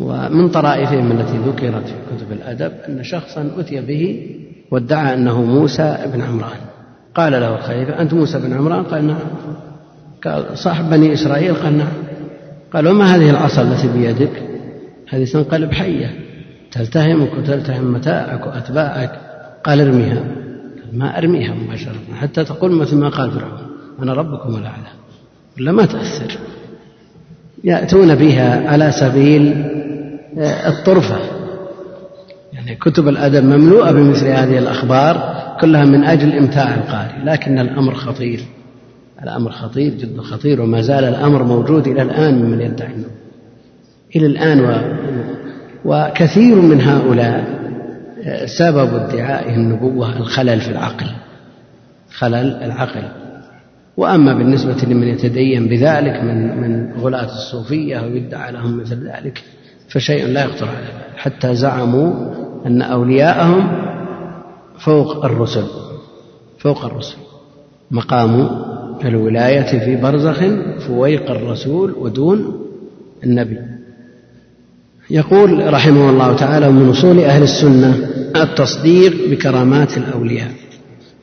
ومن طرائفهم التي ذكرت في كتب الأدب أن شخصا أتي به وادعى أنه موسى بن عمران. قال له الخليفة أنت موسى بن عمران؟ قال نعم. قال صاحب بني إسرائيل؟ قال نعم. قال وما هذه العصا التي بيدك؟ هذه تنقلب حية. تلتهمك وتلتهم متاعك وأتباعك. قال ارميها. ما أرميها مباشرة حتى تقول مثل ما قال فرعون. أنا ربكم الأعلى. ولا ما تأثر. يأتون بها على سبيل الطرفة. يعني كتب الأدب مملوءة بمثل هذه الأخبار كلها من أجل إمتاع القارئ لكن الأمر خطير. الأمر خطير جدا خطير وما زال الأمر موجود إلى الآن ممن يدعي إلى الآن و... وكثير من هؤلاء سبب ادعائهم النبوة الخلل في العقل. خلل العقل. وأما بالنسبة لمن يتدين بذلك من من غلاة الصوفية ويدعى لهم مثل ذلك فشيء لا يخطر على حتى زعموا أن أولياءهم فوق الرسل فوق الرسل. مقام الولاية في برزخ فويق الرسول ودون النبي. يقول رحمه الله تعالى ومن أصول أهل السنة التصديق بكرامات الأولياء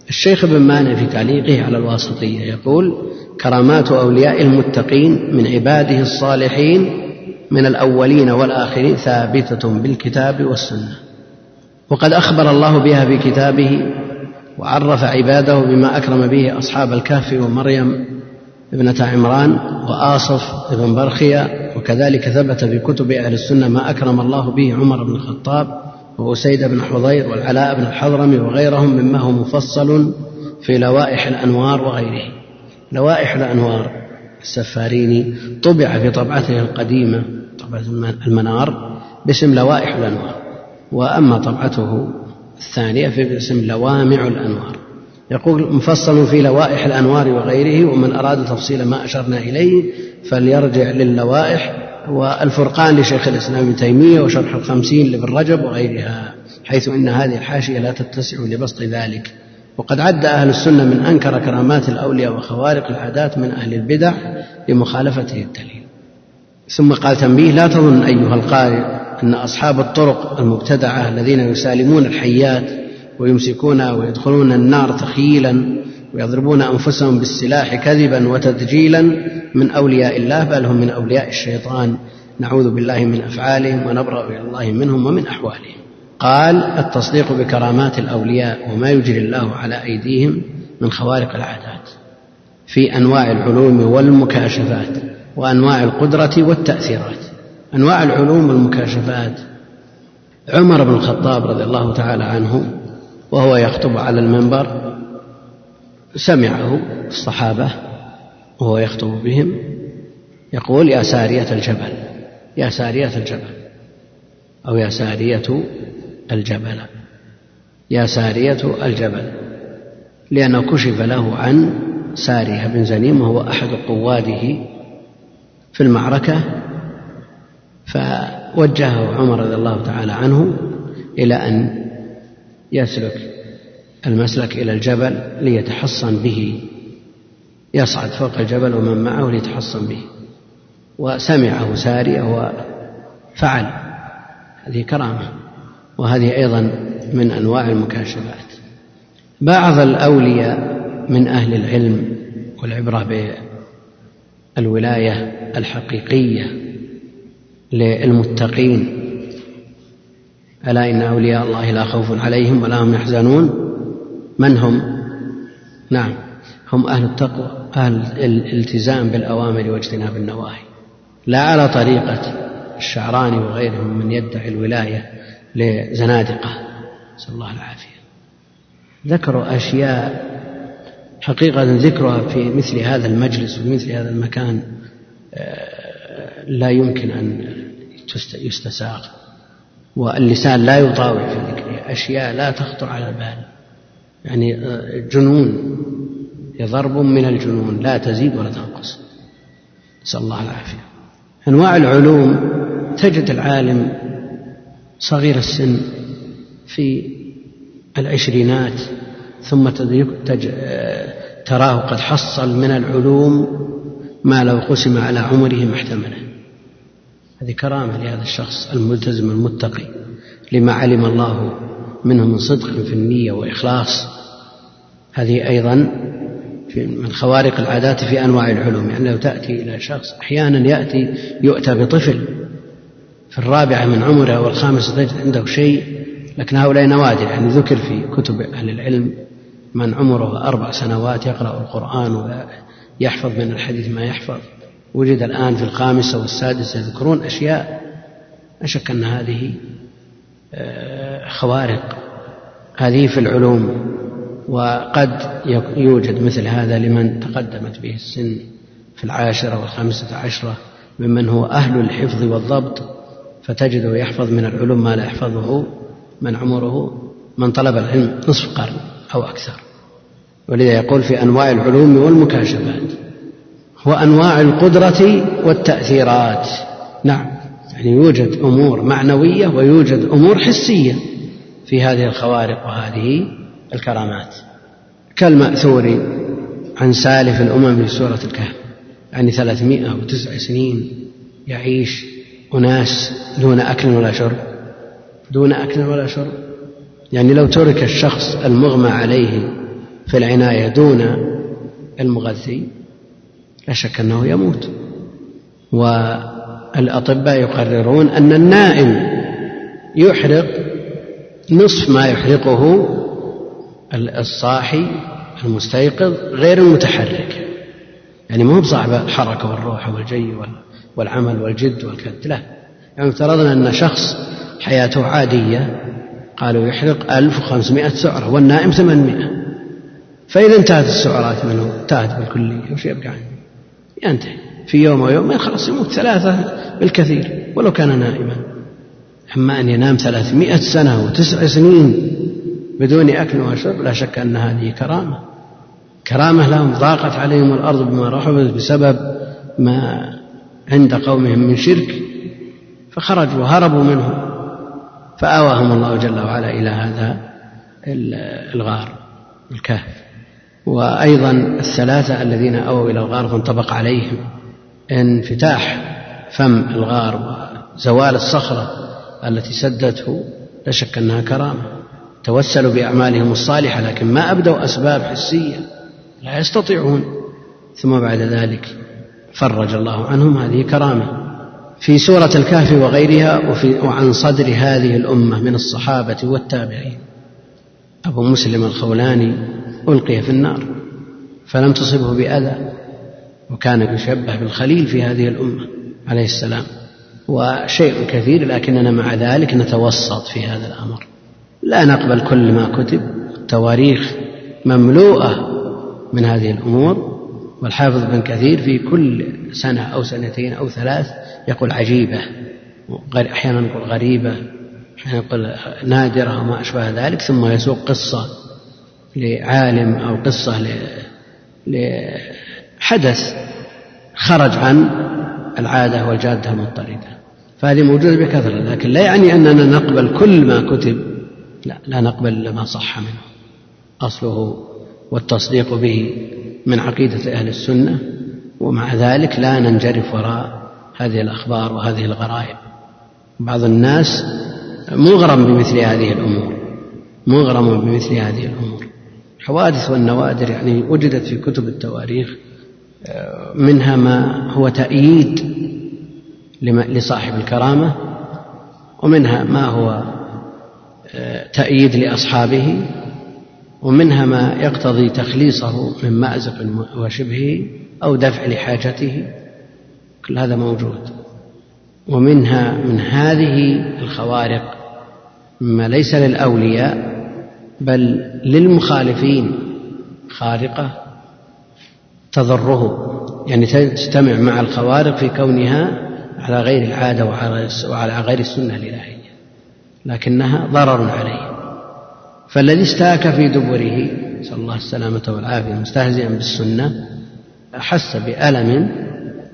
الشيخ ابن مانع في تعليقه على الواسطية يقول كرامات أولياء المتقين من عباده الصالحين من الأولين والآخرين ثابتة بالكتاب والسنة. وقد أخبر الله بها في كتابه وعرف عباده بما أكرم به أصحاب الكهف ومريم ابنة عمران وآصف ابن برخية وكذلك ثبت في كتب أهل السنة ما أكرم الله به عمر بن الخطاب وأسيد بن حضير والعلاء بن الحضرمي وغيرهم مما هو مفصل في لوائح الأنوار وغيره. لوائح الأنوار السفاريني طبع في طبعته القديمة طبعة المنار باسم لوائح الأنوار وأما طبعته الثانية في باسم لوامع الأنوار. يقول مفصل في لوائح الأنوار وغيره ومن أراد تفصيل ما أشرنا إليه فليرجع للوائح والفرقان لشيخ الإسلام ابن تيمية وشرح الخمسين لابن رجب وغيرها حيث إن هذه الحاشية لا تتسع لبسط ذلك. وقد عد أهل السنة من أنكر كرامات الأولياء وخوارق العادات من أهل البدع لمخالفته الدليل. ثم قال تنبيه لا تظن أيها القارئ أن أصحاب الطرق المبتدعة الذين يسالمون الحيات ويمسكونها ويدخلون النار تخييلا ويضربون أنفسهم بالسلاح كذبا وتدجيلا من أولياء الله بل هم من أولياء الشيطان. نعوذ بالله من أفعالهم ونبرأ إلى الله منهم ومن أحوالهم. قال التصديق بكرامات الأولياء وما يجري الله على أيديهم من خوارق العادات في أنواع العلوم والمكاشفات. وأنواع القدرة والتأثيرات أنواع العلوم والمكاشفات. عمر بن الخطاب رضي الله تعالى عنه وهو يخطب على المنبر سمعه الصحابة وهو يخطب بهم يقول يا سارية الجبل يا سارية الجبل أو يا سارية الجبل يا سارية الجبل. لأنه كشف له عن سارية بن زنيم وهو أحد قواده في المعركة فوجهه عمر رضي الله تعالى عنه إلى أن يسلك المسلك إلى الجبل ليتحصن به يصعد فوق الجبل ومن معه ليتحصن به. وسمعه سارية وفعل هذه كرامة وهذه أيضا من أنواع المكاشفات. بعض الأولياء من أهل العلم والعبرة بالولاية الحقيقية للمتقين. ألا إن أولياء الله لا خوف عليهم ولا هم يحزنون؟ من هم؟ نعم هم أهل التقوى أهل الالتزام بالأوامر واجتناب النواهي. لا على طريقة الشعراني وغيرهم من يدعي الولاية لزنادقة. نسأل الله العافية. ذكروا أشياء حقيقة ذكرها في مثل هذا المجلس وفي مثل هذا المكان. لا يمكن أن يستساغ. واللسان لا يطاوع في ذكرها أشياء لا تخطر على البال. يعني آه، جنون. ضرب من الجنون. لا تزيد ولا تنقص. نسأل الله العافية. أنواع العلوم تجد العالم صغير السن في العشرينات ثم آه، تراه قد حصل من العلوم ما لو قسم على عمره ما احتمله. هذه كرامة لهذا الشخص الملتزم المتقي لما علم الله منه من صدق في النية وإخلاص. هذه أيضا من خوارق العادات في أنواع العلوم يعني لو تأتي إلى شخص أحيانا يأتي يؤتى بطفل في الرابعة من عمره والخامسة تجد عنده شيء لكن هؤلاء نوادر يعني ذكر في كتب أهل العلم من عمره أربع سنوات يقرأ القرآن ويحفظ من الحديث ما يحفظ. وجد الآن في الخامسة والسادسة يذكرون أشياء. لا شك أن هذه آه، خوارق. هذه في العلوم. وقد يوجد مثل هذا لمن تقدمت به السن في العاشرة والخامسة عشرة ممن هو أهل الحفظ والضبط. فتجده يحفظ من العلوم ما لا يحفظه من عمره من طلب العلم نصف قرن أو أكثر. ولذا يقول في أنواع العلوم والمكاشفات. وأنواع القدرة والتأثيرات. نعم. يعني يوجد أمور معنوية ويوجد أمور حسية في هذه الخوارق وهذه الكرامات. كالمأثور عن سالف الأمم في سورة الكهف يعني ثلاثمائة وتسع سنين يعيش أناس دون أكل ولا شرب. دون أكل ولا شرب. يعني لو ترك الشخص المغمى عليه في العناية دون المغذي لا شك أنه يموت. والأطباء يقررون أن النائم يحرق نصف ما يحرقه الصاحي المستيقظ غير المتحرك. يعني مو بصاحب الحركة والروح والجي والعمل والجد والكد لا. يعني افترضنا أن شخص حياته عادية قالوا يحرق 1500 سعرة والنائم 800 فإذا انتهت السعرات منه انتهت بالكلية وش يبقى عنه؟ ينتهي. في يوم أو يومين خلاص يموت ثلاثة بالكثير ولو كان نائما. أما أن ينام ثلاثمائة سنة وتسع سنين بدون أكل وشرب لا شك أن هذه كرامة. كرامة لهم ضاقت عليهم الأرض بما رحبت بسبب ما عند قومهم من شرك فخرجوا وهربوا منه فآواهم الله جل وعلا إلى هذا الغار الكهف. وأيضا الثلاثة الذين أووا إلى الغار فانطبق عليهم انفتاح فم الغار وزوال الصخرة التي سدته لا شك أنها كرامة. توسلوا بأعمالهم الصالحة لكن ما أبدوا أسباب حسية لا يستطيعون. ثم بعد ذلك فرج الله عنهم هذه كرامة. في سورة الكهف وغيرها وفي وعن صدر هذه الأمة من الصحابة والتابعين. أبو مسلم الخولاني ألقي في النار فلم تصبه بأذى وكان يشبه بالخليل في هذه الأمة عليه السلام. وشيء كثير لكننا مع ذلك نتوسط في هذا الأمر. لا نقبل كل ما كتب التواريخ مملوءة من هذه الأمور. والحافظ بن كثير في كل سنة أو سنتين أو ثلاث يقول عجيبة أحيانا يقول غريبة أحيانا يقول نادرة وما أشبه ذلك ثم يسوق قصة لعالم أو قصة لحدث خرج عن العادة والجادة المضطردة فهذه موجودة بكثرة لكن لا يعني أننا نقبل كل ما كتب. لا لا نقبل إلا ما صح منه. أصله والتصديق به من عقيدة أهل السنة ومع ذلك لا ننجرف وراء هذه الأخبار وهذه الغرائب. بعض الناس مغرم بمثل هذه الأمور مغرم بمثل هذه الأمور. الحوادث والنوادر يعني وجدت في كتب التواريخ آه، منها ما هو تأييد لصاحب الكرامة ومنها ما هو آه، تأييد لأصحابه ومنها ما يقتضي تخليصه من مأزق وشبهه أو دفع لحاجته كل هذا موجود. ومنها من هذه الخوارق مما ليس للأولياء بل للمخالفين. خارقة تضره يعني تجتمع مع الخوارق في كونها على غير العادة وعلى غير السنة الإلهية لكنها ضرر عليه. فالذي استاك في دبره نسأل الله السلامة والعافية مستهزئا بالسنة أحس بألم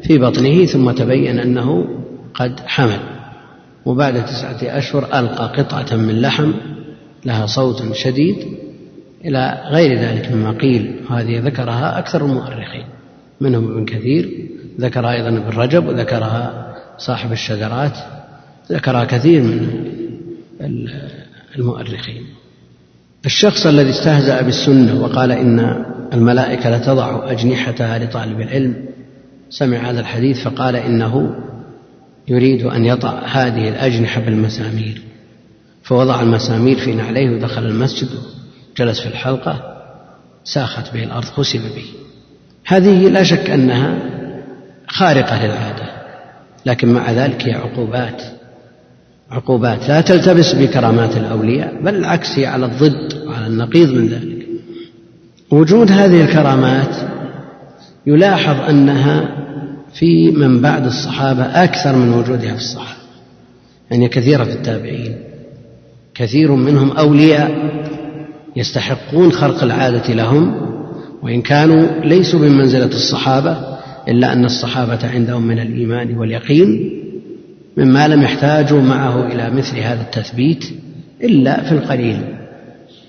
في بطنه ثم تبين أنه قد حمل. وبعد تسعة أشهر ألقى قطعة من لحم لها صوت شديد إلى غير ذلك مما قيل وهذه ذكرها أكثر المؤرخين منهم ابن كثير ذكرها أيضا ابن رجب وذكرها صاحب الشذرات ذكرها كثير من المؤرخين. الشخص الذي استهزأ بالسنة وقال إن الملائكة لتضع أجنحتها لطالب العلم سمع هذا الحديث فقال إنه يريد أن يضع هذه الأجنحة بالمسامير. فوضع المسامير في نعليه ودخل المسجد جلس في الحلقة ساخت به الأرض خسف به. هذه لا شك أنها خارقة للعادة لكن مع ذلك هي عقوبات. عقوبات. لا تلتبس بكرامات الأولياء بل العكس هي على الضد وعلى النقيض من ذلك. وجود هذه الكرامات يلاحظ أنها في من بعد الصحابة أكثر من وجودها في الصحابة يعني كثيرة في التابعين. كثير منهم أولياء يستحقون خرق العادة لهم وإن كانوا ليسوا بمنزلة الصحابة إلا أن الصحابة عندهم من الإيمان واليقين مما لم يحتاجوا معه إلى مثل هذا التثبيت إلا في القليل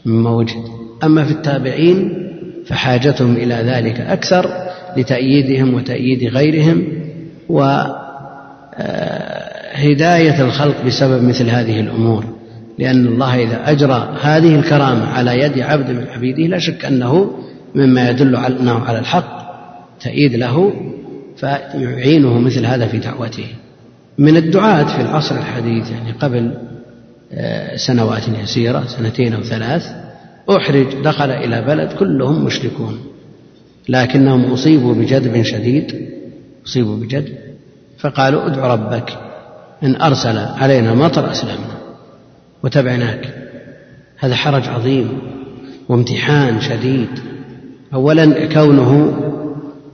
مما وجد. أما في التابعين فحاجتهم إلى ذلك أكثر لتأييدهم وتأييد غيرهم وهداية الخلق بسبب مثل هذه الأمور. لأن الله إذا أجرى هذه الكرامة على يد عبد من عبيده لا شك أنه مما يدل أنه على الحق تأييد له فيعينه مثل هذا في دعوته. من الدعاة في العصر الحديث يعني قبل آه، سنوات يسيرة سنتين أو ثلاث أحرج دخل إلى بلد كلهم مشركون لكنهم أصيبوا بجدب شديد أصيبوا بجدب فقالوا ادع ربك إن أرسل علينا مطر أسلمنا. وتبعناك. هذا حرج عظيم وامتحان شديد. أولا كونه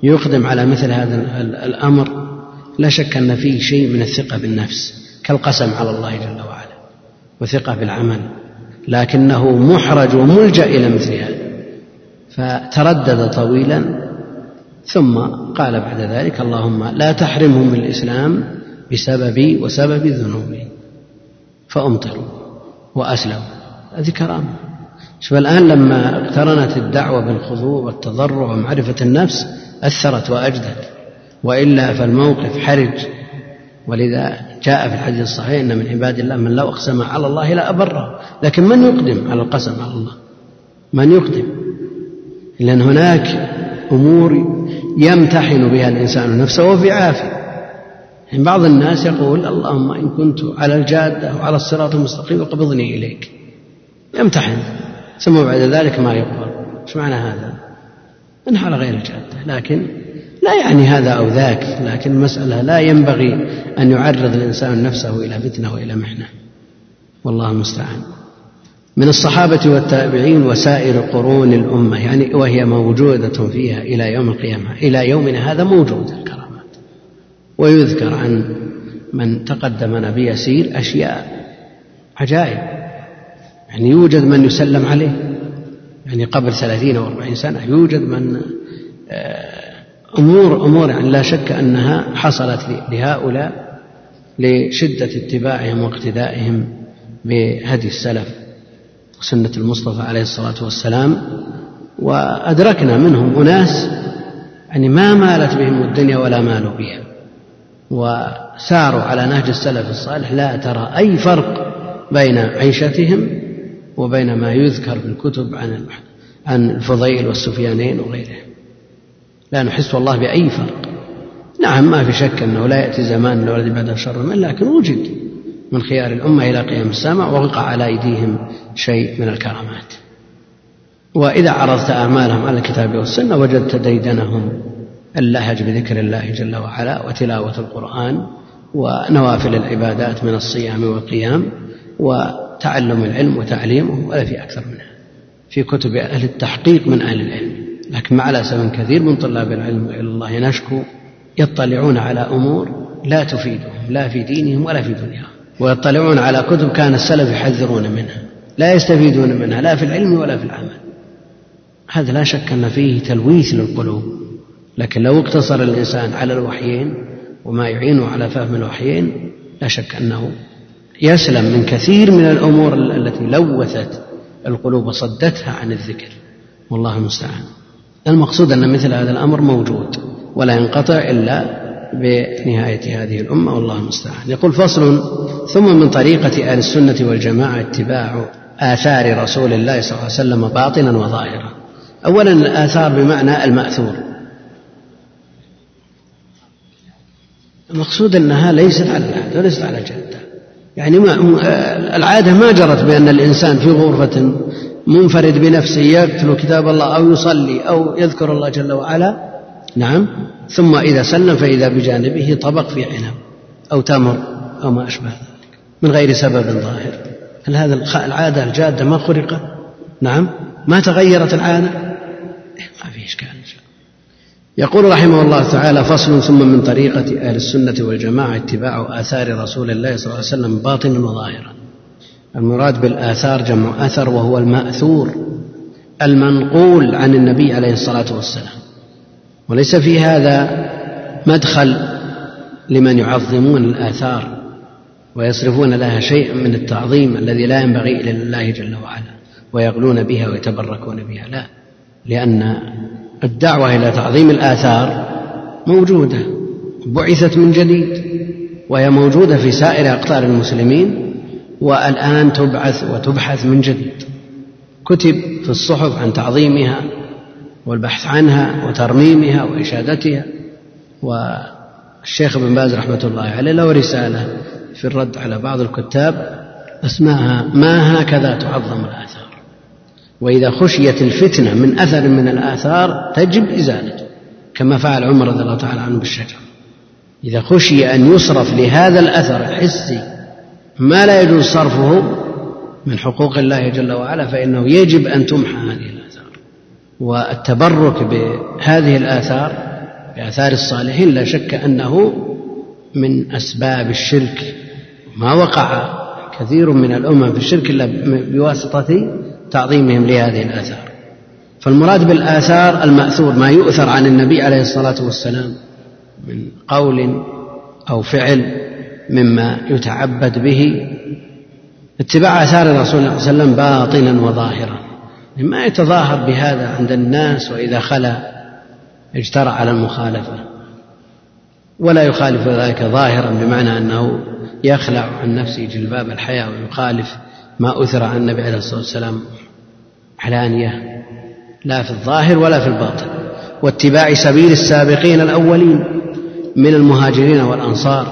يقدم على مثل هذا الأمر لا شك أن فيه شيء من الثقة بالنفس كالقسم على الله جل وعلا وثقة بالعمل لكنه محرج وملجأ إلى مثل هذا. فتردد طويلا ثم قال بعد ذلك اللهم لا تحرمهم من الإسلام بسببي وسبب ذنوبي فأمطروا. وأسلموا هذه كرامة. شوف الآن لما اقترنت الدعوة بالخضوع والتضرع ومعرفة النفس أثرت وأجدت. وإلا فالموقف حرج. ولذا جاء في الحديث الصحيح إن من عباد الله من لو أقسم على الله لا أبره. لكن من يقدم على القسم على الله؟ من يقدم؟ لأن هناك أمور يمتحن بها الإنسان نفسه وفي عافية. يعني بعض الناس يقول اللهم إن كنت على الجادة وعلى الصراط المستقيم فقبضني إليك. يمتحن. ثم بعد ذلك ما يقبل. إيش معنى هذا؟ انه على غير الجادة. لكن لا يعني هذا أو ذاك. لكن المسألة لا ينبغي أن يعرض الإنسان نفسه إلى فتنة وإلى محنة. والله المستعان. من الصحابة والتابعين وسائر قرون الأمة يعني وهي موجودة فيها إلى يوم القيامة إلى يومنا هذا موجود الكرامات ويذكر عن من تقدمنا بيسير أشياء عجائب. يعني يوجد من يسلم عليه يعني قبل ثلاثين أو أربعين سنة يوجد من آه، أمور أمور يعني لا شك أنها حصلت لهؤلاء لشدة اتباعهم واقتدائهم بهدي السلف وسنة المصطفى عليه الصلاة والسلام. وأدركنا منهم أناس يعني ما مالت بهم الدنيا ولا مالوا بها. وساروا على نهج السلف الصالح لا ترى أي فرق بين عيشتهم وبين ما يذكر في الكتب عن عن الفضيل والسفيانين وغيرهم. لا نحس والله بأي فرق. نعم ما في شك أنه لا يأتي زمان الذي بعده شر من لكن وجد من خيار الأمة إلى قيام الساعة ووقع على أيديهم شيء من الكرامات. وإذا عرضت أعمالهم على الكتاب والسنة وجدت ديدنهم اللهج بذكر الله جل وعلا وتلاوة القرآن ونوافل العبادات من الصيام والقيام وتعلم العلم وتعليمه ولا في أكثر منها. في كتب أهل التحقيق من أهل العلم. لكن مع الأسف كثير من طلاب العلم إلى الله نشكو يطلعون على أمور لا تفيدهم لا في دينهم ولا في دنياهم. ويطلعون على كتب كان السلف يحذرون منها لا يستفيدون منها لا في العلم ولا في العمل. هذا لا شك أن فيه تلويث للقلوب. لكن لو اقتصر الإنسان على الوحيين وما يعينه على فهم الوحيين لا شك أنه يسلم من كثير من الأمور التي لوثت القلوب وصدتها عن الذكر. والله المستعان. المقصود أن مثل هذا الأمر موجود ولا ينقطع إلا بنهاية هذه الأمة والله المستعان. يقول فصل ثم من طريقة أهل السنة والجماعة اتباع آثار رسول الله صلى الله عليه وسلم باطنا وظاهرا. أولا الآثار بمعنى المأثور. المقصود أنها ليست على العادة وليست على الجدة يعني ما العادة ما جرت بأن الإنسان في غرفة منفرد بنفسه يتلو كتاب الله أو يصلي أو يذكر الله جل وعلا. نعم. ثم إذا سلم فإذا بجانبه طبق في عنب أو تمر أو ما أشبه ذلك من غير سبب ظاهر. هل هذا العادة الجادة ما خرقت؟ نعم. ما تغيرت العادة؟ إيه، ما في إشكال. يقول رحمه الله تعالى فصل ثم من طريقة أهل السنة والجماعة اتباع آثار رسول الله صلى الله عليه وسلم باطنا وظاهرا. المراد بالآثار جمع أثر وهو المأثور المنقول عن النبي عليه الصلاة والسلام. وليس في هذا مدخل لمن يعظمون الآثار ويصرفون لها شيئا من التعظيم الذي لا ينبغي إلا لله جل وعلا ويغلون بها ويتبركون بها. لا لأن الدعوة إلى تعظيم الآثار موجودة بعثت من جديد وهي موجودة في سائر أقطار المسلمين والآن تبعث وتبحث من جديد. كتب في الصحف عن تعظيمها والبحث عنها وترميمها وإشادتها والشيخ ابن باز رحمة الله عليه له رسالة في الرد على بعض الكتاب اسمها ما هكذا تعظم الآثار وإذا خشيت الفتنة من أثر من الآثار تجب إزالته كما فعل عمر رضي الله تعالى عنه بالشجر إذا خشي أن يصرف لهذا الأثر الحسي ما لا يجوز صرفه من حقوق الله جل وعلا فإنه يجب أن تمحى هذه الآثار. والتبرك بهذه الآثار بآثار الصالحين لا شك أنه من أسباب الشرك. ما وقع كثير من الأمم في الشرك إلا بواسطة تعظيمهم لهذه الآثار. فالمراد بالآثار المأثور ما يؤثر عن النبي عليه الصلاة والسلام من قول أو فعل مما يتعبد به. اتباع آثار الرسول صلى الله عليه وسلم باطنا وظاهرا. ما يتظاهر بهذا عند الناس وإذا خلا اجترأ على المخالفة ولا يخالف ذلك ظاهرا بمعنى أنه يخلع عن نفسه جلباب الحياة ويخالف ما أثر عن النبي عليه الصلاة والسلام علانية لا في الظاهر ولا في الباطن. واتباع سبيل السابقين الأولين من المهاجرين والأنصار.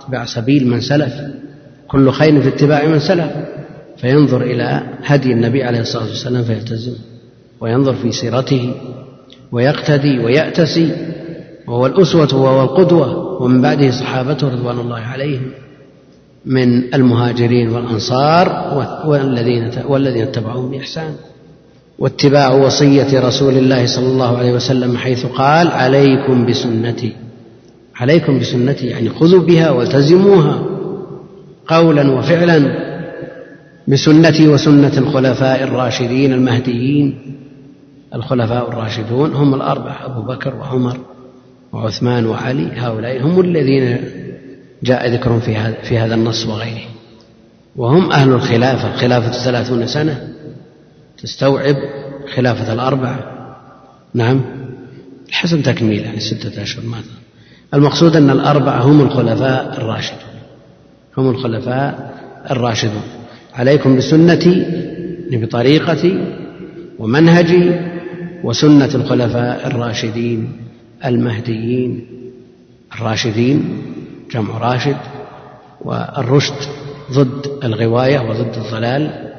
اتباع سبيل من سلف كل خير في اتباع من سلف. فينظر إلى هدي النبي عليه الصلاة والسلام فيلتزم وينظر في سيرته ويقتدي ويأتسي وهو الأسوة وهو القدوة ومن بعده صحابته رضوان الله عليهم من المهاجرين والأنصار والذين والذين اتبعوهم بإحسان. واتباع وصية رسول الله صلى الله عليه وسلم حيث قال عليكم بسنتي. عليكم بسنتي يعني خذوا بها والتزموها قولا وفعلا بسنتي وسنة الخلفاء الراشدين المهديين. الخلفاء الراشدون هم الأربعة أبو بكر وعمر وعثمان وعلي هؤلاء هم الذين جاء ذكرهم في هذا في هذا النص وغيره. وهم أهل الخلافة خلافة ثلاثون سنة. تستوعب خلافة الأربعة؟ نعم. حسب تكميل يعني ستة أشهر ماذا؟ المقصود أن الأربعة هم الخلفاء الراشدون. هم الخلفاء الراشدون. عليكم بسنتي بطريقتي ومنهجي وسنة الخلفاء الراشدين المهديين الراشدين جمع راشد والرشد ضد الغواية وضد الضلال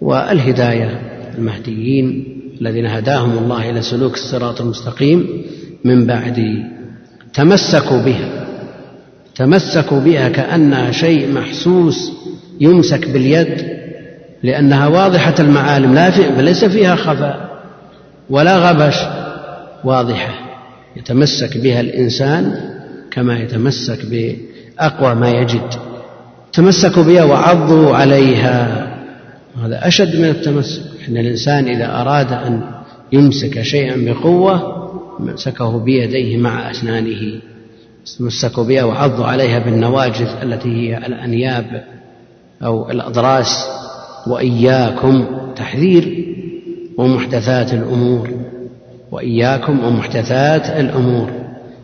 والهداية المهديين الذين هداهم الله إلى سلوك الصراط المستقيم من بعد تمسكوا بها. تمسكوا بها كأنها شيء محسوس يمسك باليد لأنها واضحة المعالم لا في ليس فيها خفاء ولا غبش واضحة. يتمسك بها الإنسان كما يتمسك بأقوى ما يجد. تمسكوا بها وعضوا عليها. هذا أشد من التمسك. إن الإنسان إذا أراد أن يمسك شيئا بقوة مسكه بيديه مع أسنانه تمسكوا بها وعضوا عليها بالنواجذ التي هي الأنياب أو الأضراس وإياكم تحذير ومحدثات الأمور. وإياكم ومحدثات الأمور.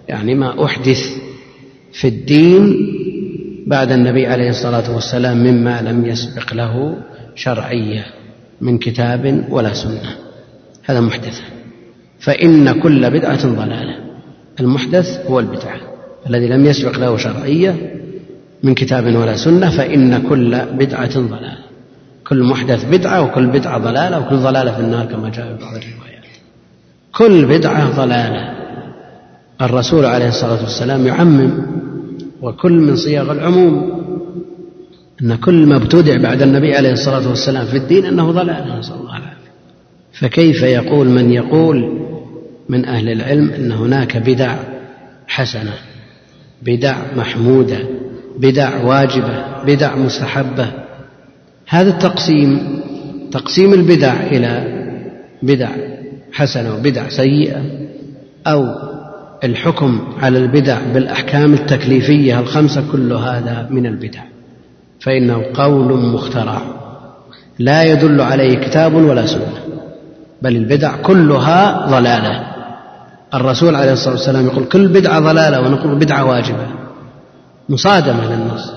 يعني ما أحدث في الدين بعد النبي عليه الصلاة والسلام مما لم يسبق له شرعية من كتاب ولا سنة. هذا محدث. فإن كل بدعة ضلالة. المحدث هو البدعة. الذي لم يسبق له شرعية من كتاب ولا سنة فإن كل بدعة ضلالة. كل محدث بدعة وكل بدعة ضلالة وكل ضلالة في النار كما جاء في بعض الروايات. كل بدعة ضلالة. الرسول عليه الصلاة والسلام يعمم وكل من صيغ العموم أن كل ما ابتدع بعد النبي عليه الصلاة والسلام في الدين أنه ضلالة نسأل الله العافية. فكيف يقول من يقول من أهل العلم أن هناك بدع حسنة بدع محمودة بدع واجبة بدع مستحبة؟ هذا التقسيم تقسيم البدع إلى بدع حسنة وبدع سيئة أو الحكم على البدع بالأحكام التكليفية الخمسة كل هذا من البدع. فإنه قول مخترع. لا يدل عليه كتاب ولا سنة بل البدع كلها ضلالة. الرسول عليه الصلاة والسلام يقول كل بدعة ضلالة ونقول بدعة واجبة. مصادمة للنص.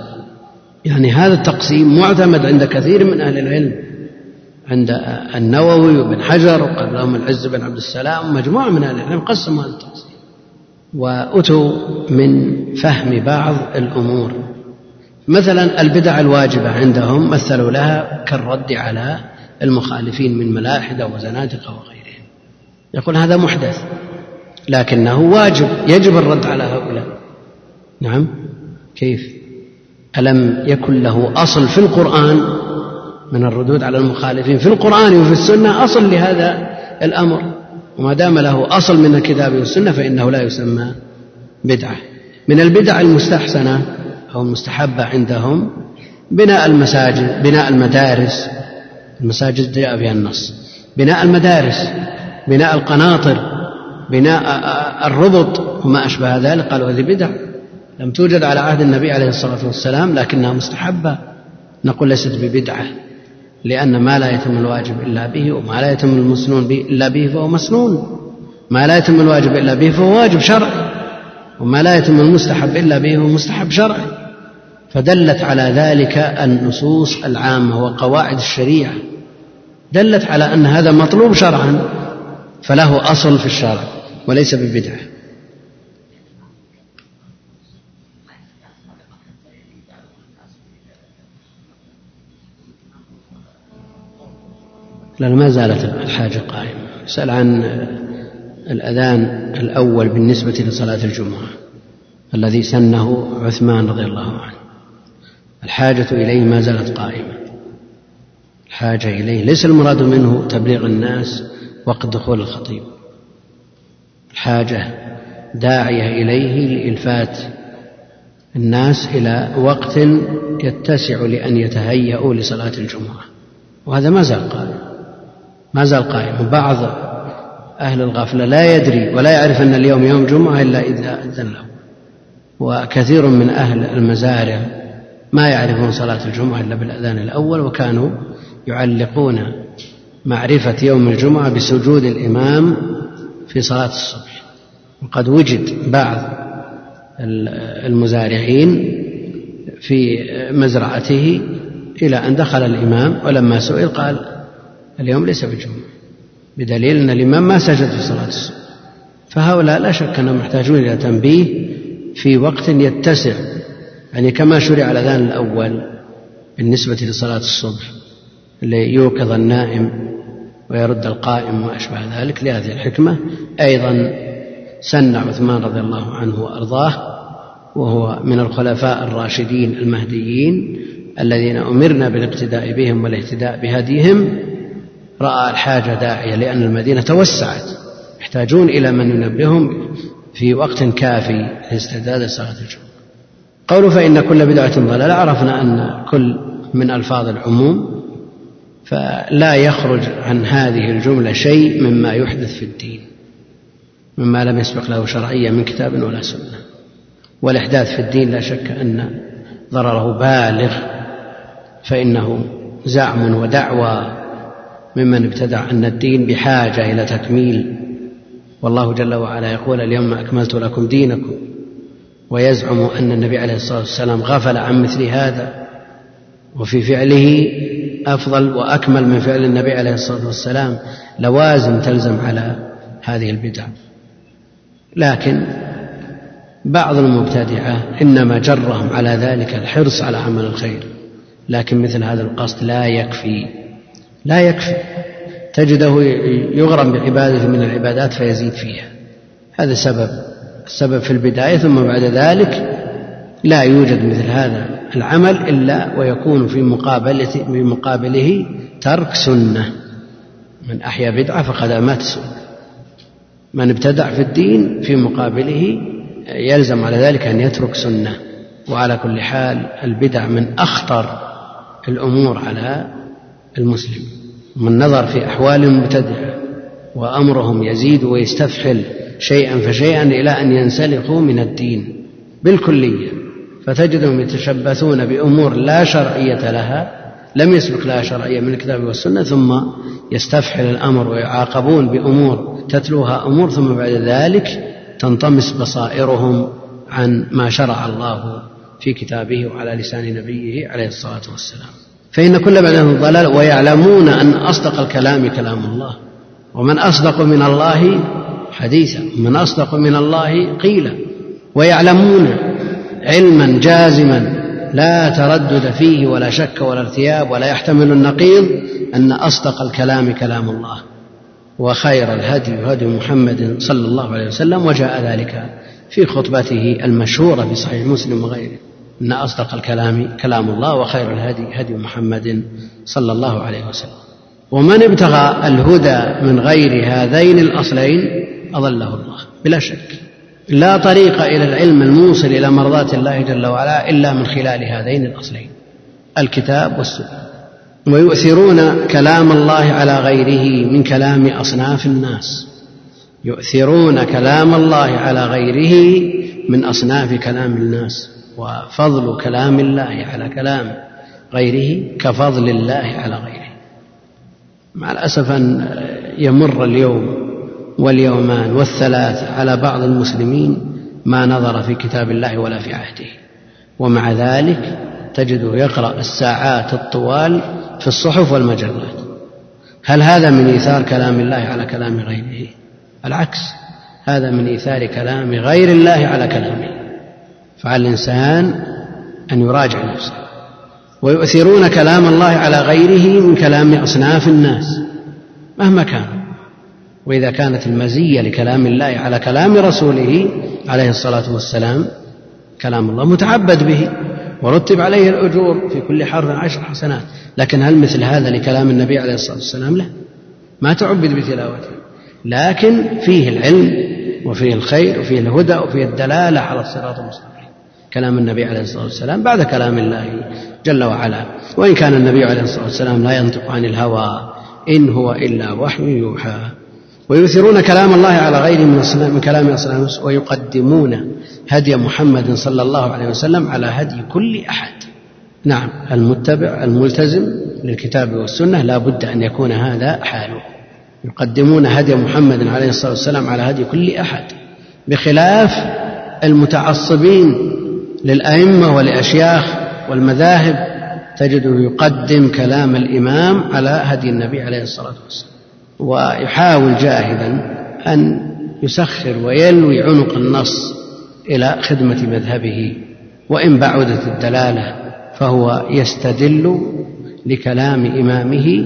يعني هذا التقسيم معتمد عند كثير من أهل العلم عند النووي وابن حجر وقال لهم العز بن عبد السلام ومجموعة من أهل العلم قسموا هذا التقسيم. وأتوا من فهم بعض الأمور. مثلا البدع الواجبة عندهم مثلوا لها كالرد على المخالفين من ملاحدة وزنادقة وغيرهم. يقول هذا محدث لكنه واجب يجب الرد على هؤلاء. نعم؟ كيف؟ ألم يكن له أصل في القرآن؟ من الردود على المخالفين في القرآن وفي السنة أصل لهذا الأمر. وما دام له أصل من الكتاب والسنة فإنه لا يسمى بدعة. من البدع المستحسنة أو المستحبة عندهم بناء المساجد بناء المدارس. المساجد جاء فيها النص. بناء المدارس بناء القناطر بناء الربط وما أشبه ذلك. قالوا هذه بدع لم توجد على عهد النبي عليه الصلاة والسلام لكنها مستحبة. نقول ليست ببدعة لأن ما لا يتم الواجب إلا به وما لا يتم المسنون به إلا به فهو مسنون. ما لا يتم الواجب إلا به فهو واجب شرعي وما لا يتم المستحب إلا به فهو مستحب شرعي. فدلت على ذلك النصوص العامة وقواعد الشريعة. دلت على أن هذا مطلوب شرعا فله أصل في الشرع وليس ببدعة. لا ما زالت الحاجة قائمة. يسأل عن الأذان الأول بالنسبة لصلاة الجمعة الذي سنه عثمان رضي الله عنه. الحاجة إليه ما زالت قائمة. الحاجة إليه ليس المراد منه تبليغ الناس وقت دخول الخطيب. الحاجة داعية إليه لإلفات الناس إلى وقت يتسع لأن يتهيأوا لصلاة الجمعة. وهذا ما زال قائم. ما زال قائم. بعض أهل الغفلة لا يدري ولا يعرف أن اليوم يوم جمعة إلا إذا أذن له. وكثير من أهل المزارع ما يعرفون صلاة الجمعة إلا بالأذان الأول وكانوا يعلقون معرفة يوم الجمعة بسجود الإمام في صلاة الصبح. وقد وجد بعض المزارعين في مزرعته إلى أن دخل الإمام ولما سئل قال اليوم ليس بالجمعة بدليل أن الإمام ما سجد في صلاة الصبح. فهؤلاء لا شك أنهم محتاجون إلى تنبيه في وقت يتسع يعني كما شرع الأذان الأول بالنسبة لصلاة الصبح ليوقظ النائم ويرد القائم وما أشبه ذلك لهذه الحكمة. أيضا سن عثمان رضي الله عنه وأرضاه وهو من الخلفاء الراشدين المهديين الذين أمرنا بالاقتداء بهم والاهتداء بهديهم. رأى الحاجة داعية لأن المدينة توسعت. يحتاجون إلى من ينبههم في وقت كافي لاستعداد صلاة الجمعة. قول فإن كل بدعة ضلالة عرفنا أن كل من ألفاظ العموم فلا يخرج عن هذه الجملة شيء مما يحدث في الدين مما لم يسبق له شرعية من كتاب ولا سنة. والإحداث في الدين لا شك أن ضرره بالغ فإنه زعم ودعوى ممن ابتدع أن الدين بحاجة إلى تكميل. والله جل وعلا يقول اليوم أكملت لكم دينكم. ويزعم أن النبي عليه الصلاة والسلام غفل عن مثل هذا وفي فعله أفضل وأكمل من فعل النبي عليه الصلاة والسلام لوازم تلزم على هذه البدع لكن بعض المبتدعة إنما جرهم على ذلك الحرص على عمل الخير لكن مثل هذا القصد لا يكفي لا يكفي. تجده يغرم بعبادة من العبادات فيزيد فيها. هذا سبب. السبب في البداية ثم بعد ذلك لا يوجد مثل هذا العمل إلا ويكون في مقابلة في مقابله ترك سنة. من أحيا بدعة فقد أمات سنة. من ابتدع في الدين في مقابله يلزم على ذلك أن يترك سنة. وعلى كل حال البدع من أخطر الأمور على المسلم. من نظر في أحوال المبتدعة وأمرهم يزيد ويستفحل شيئا فشيئا إلى أن ينسلخوا من الدين بالكلية. فتجدهم يتشبثون بأمور لا شرعية لها لم يسبق لها شرعية من الكتاب والسنة ثم يستفحل الأمر ويعاقبون بأمور تتلوها أمور ثم بعد ذلك تنطمس بصائرهم عن ما شرع الله في كتابه وعلى لسان نبيه عليه الصلاة والسلام. فإن كل بعدهم ضلال ويعلمون أن أصدق الكلام كلام الله ومن أصدق من الله حديثا. ومن أصدق من الله قيلا ويعلمون علما جازما لا تردد فيه ولا شك ولا ارتياب ولا يحتمل النقيض أن أصدق الكلام كلام الله وخير الهدي هدي محمد صلى الله عليه وسلم. وجاء ذلك في خطبته المشهورة في صحيح مسلم وغيره إن أصدق الكلام كلام الله وخير الهدي هدي محمد صلى الله عليه وسلم. ومن ابتغى الهدى من غير هذين الأصلين أضله الله بلا شك. لا طريق إلى العلم الموصل إلى مرضاة الله جل وعلا إلا من خلال هذين الأصلين الكتاب والسنة. ويؤثرون كلام الله على غيره من كلام أصناف الناس. يؤثرون كلام الله على غيره من أصناف كلام الناس. وفضل كلام الله على كلام غيره كفضل الله على غيره. مع الأسف أن يمر اليوم واليومان والثلاث على بعض المسلمين ما نظر في كتاب الله ولا في عهده. ومع ذلك تجده يقرأ الساعات الطوال في الصحف والمجلات. هل هذا من إيثار كلام الله على كلام غيره؟ العكس هذا من إيثار كلام غير الله على كلامه. فعلى الإنسان أن يراجع نفسه. ويؤثرون كلام الله على غيره من كلام أصناف الناس مهما كان. وإذا كانت المزية لكلام الله على كلام رسوله عليه الصلاة والسلام كلام الله متعبد به ورتب عليه الأجور في كل حرف عشر حسنات. لكن هل مثل هذا لكلام النبي عليه الصلاة والسلام؟ لا. ما تعبد بتلاوته. لكن فيه العلم وفيه الخير وفيه الهدى وفيه الدلالة على الصراط المستقيم. كلام النبي عليه الصلاة والسلام بعد كلام الله جل وعلا. وإن كان النبي عليه الصلاة والسلام لا ينطق عن الهوى إن هو إلا وحي يوحى. ويؤثرون كلام الله على غيره من, كلام أصنام ويقدمون هدي محمد صلى الله عليه وسلم على هدي كل أحد. نعم المتبع الملتزم للكتاب والسنة لا بد أن يكون هذا حاله. يقدمون هدي محمد عليه الصلاة والسلام على هدي كل أحد بخلاف المتعصبين للأئمة والأشياخ والمذاهب تجده يقدم كلام الإمام على هدي النبي عليه الصلاة والسلام. ويحاول جاهدا أن يسخر ويلوي عنق النص إلى خدمة مذهبه وإن بعدت الدلالة فهو يستدل لكلام إمامه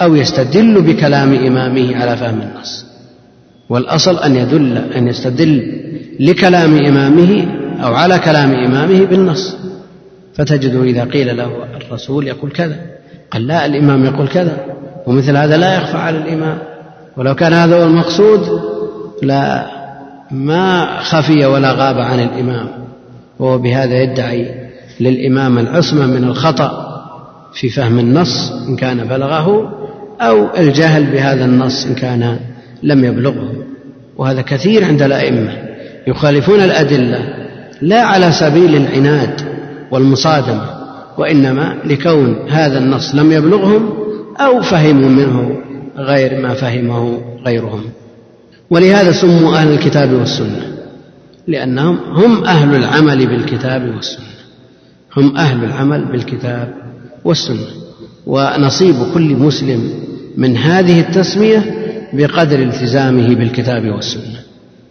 أو يستدل بكلام إمامه على فهم النص. والأصل أن يدل أن يستدل لكلام إمامه أو على كلام إمامه بالنص. فتجده إذا قيل له الرسول يقول كذا قال لا الإمام يقول كذا. ومثل هذا لا يخفى على الإمام. ولو كان هذا هو المقصود لا ما خفي ولا غاب عن الإمام. وهو بهذا يدعي للإمام العصمة من الخطأ في فهم النص إن كان بلغه أو الجهل بهذا النص إن كان لم يبلغه. وهذا كثير عند الأئمة يخالفون الأدلة لا على سبيل العناد والمصادمة وإنما لكون هذا النص لم يبلغهم أو فهموا منه غير ما فهمه غيرهم. ولهذا سموا أهل الكتاب والسنة لأنهم هم أهل العمل بالكتاب والسنة. هم أهل العمل بالكتاب والسنة. ونصيب كل مسلم من هذه التسمية بقدر التزامه بالكتاب والسنة.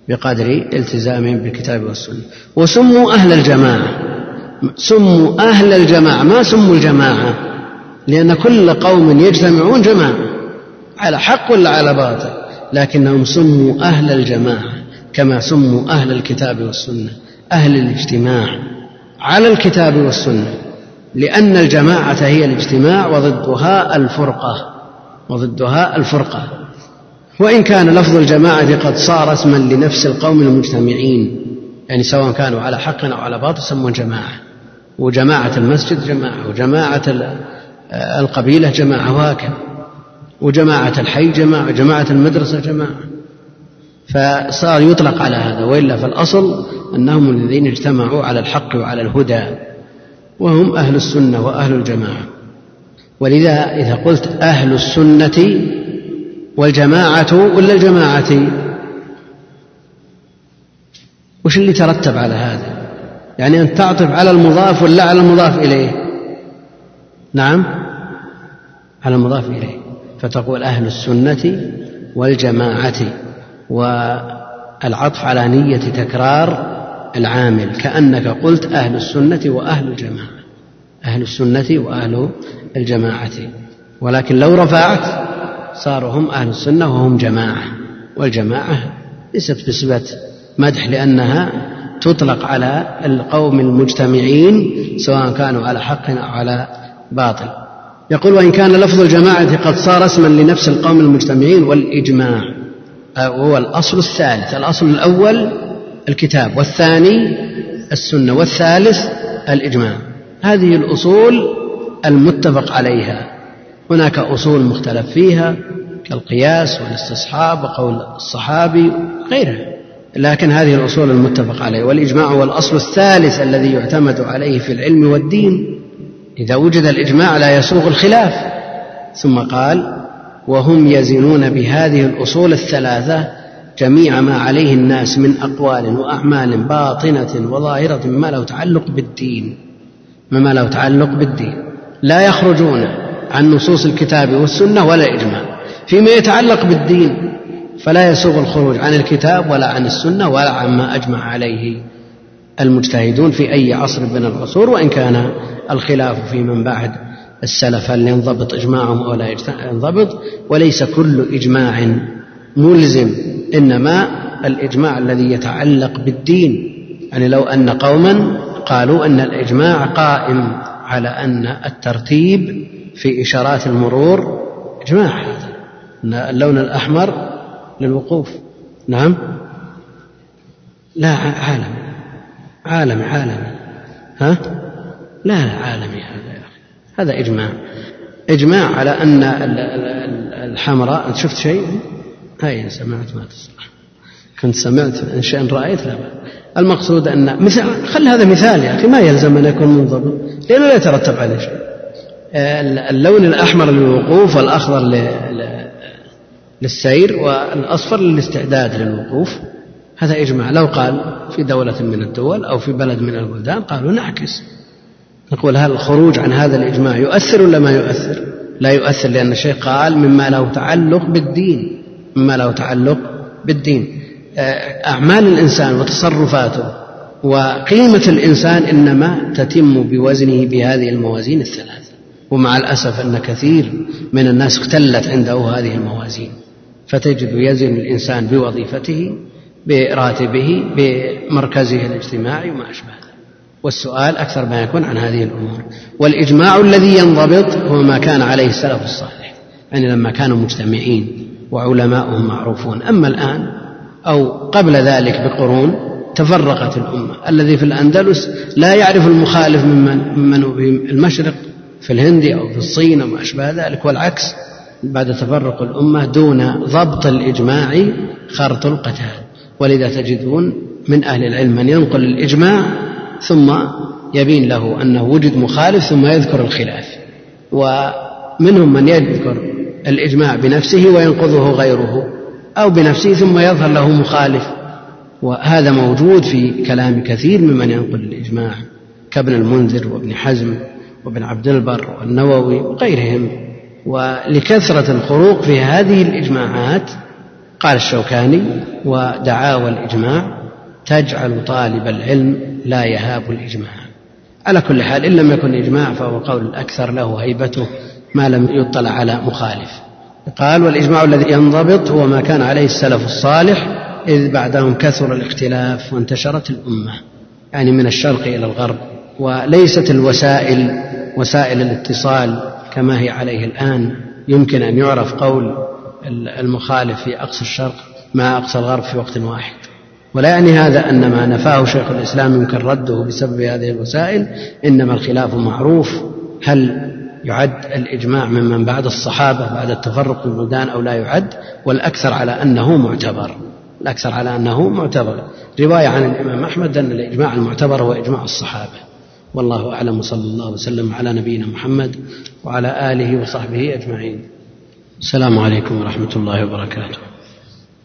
بقدر التزامهم بالكتاب والسنة. وسموا أهل الجماعة. سموا أهل الجماعة. ما سموا الجماعة؟ لأن كل قوم يجتمعون جماعة. على حق ولا على باطل؟ لكنهم سموا أهل الجماعة كما سموا أهل الكتاب والسنة أهل الاجتماع. على الكتاب والسنة. لأن الجماعة هي الاجتماع وضدها الفرقة وضدها الفرقة. وإن كان لفظ الجماعة قد صار اسما لنفس القوم المجتمعين يعني سواء كانوا على حق أو على باطل سموا جماعة. وجماعة المسجد جماعة وجماعة القبيلة جماعة وهكذا وجماعة الحي جماعة وجماعة المدرسة جماعة. فصار يطلق على هذا وإلا فالأصل أنهم الذين اجتمعوا على الحق وعلى الهدى وهم أهل السنة وأهل الجماعة. ولذا إذا قلت أهل السنة والجماعة ولا الجماعة وش اللي ترتب على هذا؟ يعني أن تعطف على المضاف ولا على المضاف إليه؟ نعم؟ على المضاف إليه. فتقول أهل السنة والجماعة والعطف على نية تكرار العامل. كأنك قلت أهل السنة وأهل الجماعة. أهل السنة وأهل الجماعة. ولكن لو رفعت صاروا هم أهل السنة وهم جماعة. والجماعة ليست بصفة مدح لأنها تطلق على القوم المجتمعين سواء كانوا على حق أو على باطل. يقول وإن كان لفظ الجماعة قد صار اسما لنفس القوم المجتمعين والإجماع. وهو الأصل الثالث. الأصل الأول الكتاب والثاني السنة والثالث الإجماع. هذه الأصول المتفق عليها. هناك أصول مختلف فيها كالقياس والاستصحاب وقول الصحابي غيرها لكن هذه الأصول المتفق عليها. والإجماع هو الأصل الثالث الذي يعتمد عليه في العلم والدين. إذا وجد الإجماع لا يسوغ الخلاف. ثم قال وهم يزنون بهذه الأصول الثلاثة جميع ما عليه الناس من أقوال وأعمال باطنة وظاهرة مما له تعلق بالدين. مما له تعلق بالدين. لا يخرجون عن نصوص الكتاب والسنة ولا الإجماع فيما يتعلق بالدين فلا يسوغ الخروج عن الكتاب ولا عن السنة ولا عما أجمع عليه المجتهدون في أي عصر من العصور وإن كان الخلاف في من بعد السلف هل ينضبط إجماعهم أو لا ينضبط؟ وليس كل إجماع ملزم إنما الإجماع الذي يتعلق بالدين. يعني لو أن قوما قالوا أن الإجماع قائم على أن الترتيب في إشارات المرور إجماع هذا اللون الأحمر للوقوف. نعم؟ لا عالم عالم عالمي ها؟ لا لا عالمي هذا هذا إجماع. إجماع على أن الحمراء أنت شفت شيء؟ هاي سمعت ما تصلح. كنت سمعت إن شاء رأيت لا المقصود أن مثال خل هذا مثال يا أخي ما يلزم أن يكون منضبط لأنه لا يترتب عليه شيء. اللون الأحمر للوقوف والأخضر للسير والأصفر للاستعداد للوقوف. هذا إجماع. لو قال في دولة من الدول أو في بلد من البلدان قالوا نعكس. نقول هل الخروج عن هذا الإجماع يؤثر ولا ما يؤثر؟ لا يؤثر لأن الشيخ قال مما له تعلق بالدين مما له تعلق بالدين. آه، أعمال الإنسان وتصرفاته وقيمة الإنسان إنما تتم بوزنه بهذه الموازين الثلاثة. ومع الأسف أن كثير من الناس اختلت عنده هذه الموازين. فتجد يزن الإنسان بوظيفته براتبه بمركزه الاجتماعي وما أشبه والسؤال أكثر ما يكون عن هذه الأمور. والإجماع الذي ينضبط هو ما كان عليه السلف الصالح يعني لما كانوا مجتمعين وعلماؤهم معروفون. أما الآن أو قبل ذلك بقرون تفرقت الأمة. الذي في الأندلس لا يعرف المخالف ممن, ممن في المشرق في الهند أو في الصين أو ما أشبه ذلك والعكس بعد تفرق الأمة دون ضبط الإجماع خرط القتال. ولذا تجدون من أهل العلم من ينقل الإجماع ثم يبين له أنه وجد مخالف ثم يذكر الخلاف. ومنهم من يذكر الإجماع بنفسه وينقضه غيره أو بنفسه ثم يظهر له مخالف. وهذا موجود في كلام كثير ممن ينقل الإجماع كابن المنذر وابن حزم وابن عبد البر والنووي وغيرهم. ولكثرة الخروق في هذه الإجماعات قال الشوكاني ودعاوى الإجماع تجعل طالب العلم لا يهاب الإجماع. على كل حال إن لم يكن إجماع فهو قول الأكثر له هيبته ما لم يطلع على مخالف. قال والإجماع الذي ينضبط هو ما كان عليه السلف الصالح إذ بعدهم كثر الاختلاف وانتشرت الأمة يعني من الشرق إلى الغرب وليست الوسائل وسائل الاتصال كما هي عليه الآن. يمكن أن يعرف قول المخالف في أقصى الشرق مع أقصى الغرب في وقت واحد. ولا يعني هذا أن ما نفاه شيخ الإسلام يمكن رده بسبب هذه الوسائل إنما الخلاف معروف. هل يعد الإجماع ممن بعد الصحابة بعد التفرق في البلدان أو لا يعد؟ والأكثر على أنه معتبر. الأكثر على أنه معتبر. رواية عن الإمام أحمد أن الإجماع المعتبر هو إجماع الصحابة. والله أعلم. وصلى الله وسلم على نبينا محمد وعلى آله وصحبه أجمعين. السلام عليكم ورحمة الله وبركاته.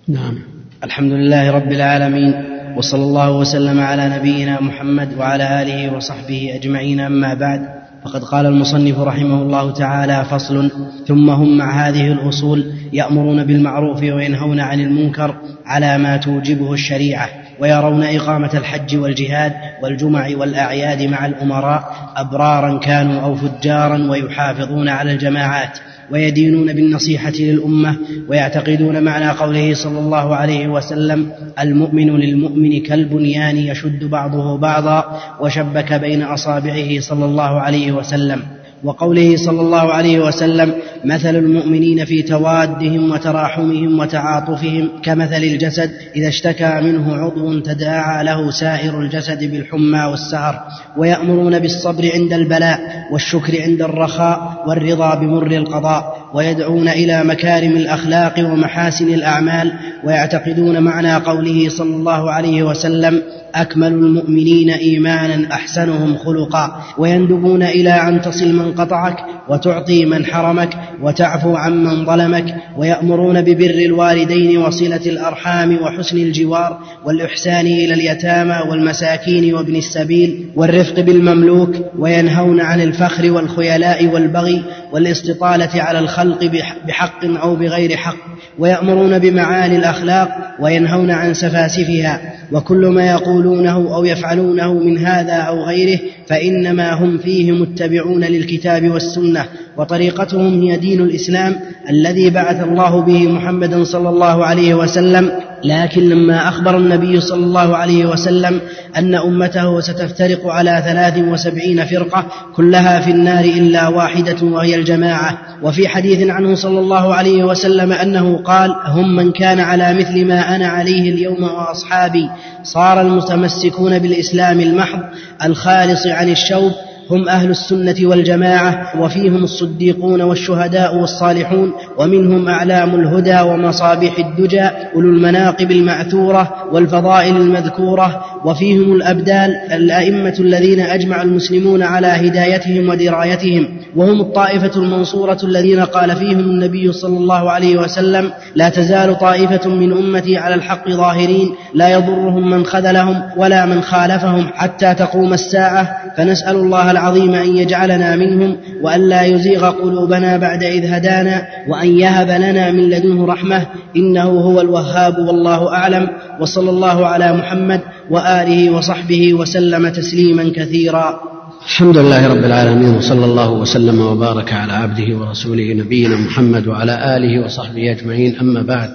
نعم. الحمد لله رب العالمين وصلى الله وسلم على نبينا محمد وعلى آله وصحبه أجمعين أما بعد فقد قال المصنف رحمه الله تعالى فصل ثم هم مع هذه الأصول يأمرون بالمعروف وينهون عن المنكر على ما توجبه الشريعة ويرون إقامة الحج والجهاد والجمع والأعياد مع الأمراء أبرارا كانوا أو فجارا ويحافظون على الجماعات ويدينون بالنصيحة للأمة ويعتقدون معنى قوله صلى الله عليه وسلم المؤمن للمؤمن كالبنيان يشد بعضه بعضا وشبك بين أصابعه صلى الله عليه وسلم. وقوله صلى الله عليه وسلم مثل المؤمنين في توادهم وتراحمهم وتعاطفهم كمثل الجسد إذا اشتكى منه عضو تداعى له سائر الجسد بالحمى والسهر ويأمرون بالصبر عند البلاء والشكر عند الرخاء والرضا بمر القضاء ويدعون إلى مكارم الأخلاق ومحاسن الأعمال ويعتقدون معنى قوله صلى الله عليه وسلم أكمل المؤمنين إيمانا أحسنهم خلقا ويندبون إلى أن تصل من قطعك وتعطي من حرمك وتعفو عمن ظلمك ويأمرون ببر الوالدين وصلة الأرحام وحسن الجوار والإحسان إلى اليتامى والمساكين وابن السبيل والرفق بالمملوك وينهون عن الفخر والخيلاء والبغي والاستطالة على الخلق بحق أو بغير حق. ويأمرون بمعالي الأخلاق وينهون عن سفاسفها وكل ما يقولونه أو يفعلونه من هذا أو غيره فإنما هم فيه متبعون للكتاب والسنة وطريقتهم هي دين الإسلام الذي بعث الله به محمدا صلى الله عليه وسلم لكن لما أخبر النبي صلى الله عليه وسلم أن أمته ستفترق على ثلاث وسبعين فرقة كلها في النار إلا واحدة وهي الجماعة. وفي حديث عنه صلى الله عليه وسلم أنه قال هم من كان على مثل ما أنا عليه اليوم وأصحابي. صار المتمسكون بالإسلام المحض الخالص عن الشوب هم أهل السنة والجماعة وفيهم الصديقون والشهداء والصالحون ومنهم أعلام الهدى ومصابيح الدجى أولو المناقب المعثورة والفضائل المذكورة وفيهم الأبدال الأئمة الذين أجمع المسلمون على هدايتهم ودرايتهم وهم الطائفة المنصورة الذين قال فيهم النبي صلى الله عليه وسلم لا تزال طائفة من أمتي على الحق ظاهرين لا يضرهم من خذلهم ولا من خالفهم حتى تقوم الساعة فنسأل الله العظيم أن يجعلنا منهم وأن لا يزيغ قلوبنا بعد إذ هدانا وأن يهب لنا من لدنه رحمة إنه هو الوهاب والله أعلم وصلى الله على محمد وآله وصحبه وسلم تسليما كثيرا. الحمد لله رب العالمين وصلى الله وسلم وبارك على عبده ورسوله نبينا محمد وعلى آله وصحبه أجمعين أما بعد.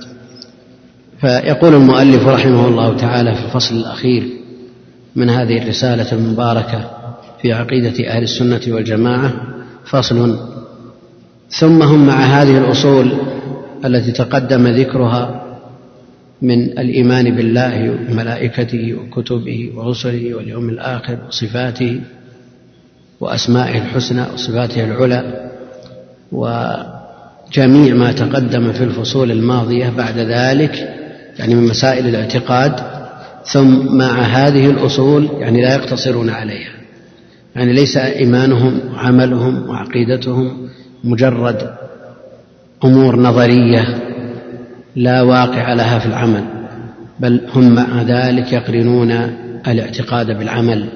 فيقول المؤلف رحمه الله تعالى في الفصل الأخير من هذه الرسالة المباركة في عقيدة أهل السنة والجماعة فصل. ثم هم مع هذه الأصول التي تقدم ذكرها من الإيمان بالله وملائكته وكتبه ورسله واليوم الآخر وصفاته وأسمائه الحسنى وصفاته العلى وجميع ما تقدم في الفصول الماضية بعد ذلك يعني من مسائل الاعتقاد. ثم مع هذه الأصول يعني لا يقتصرون عليها. يعني ليس إيمانهم وعملهم وعقيدتهم مجرد أمور نظرية لا واقع لها في العمل بل هم مع ذلك يقرنون الاعتقاد بالعمل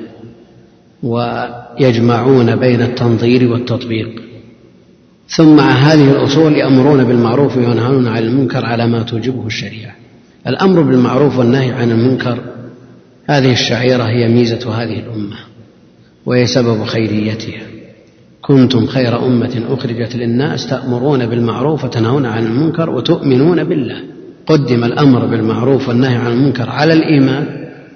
ويجمعون بين التنظير والتطبيق. ثم مع هذه الأصول يأمرون بالمعروف وينهون عن المنكر على ما توجبه الشريعة. الأمر بالمعروف والنهي عن المنكر هذه الشعيرة هي ميزة هذه الأمة. وهي سبب خيريتها. كنتم خير أمة أخرجت للناس تأمرون بالمعروف وتنهون عن المنكر وتؤمنون بالله. قدم الأمر بالمعروف والنهي عن المنكر على الإيمان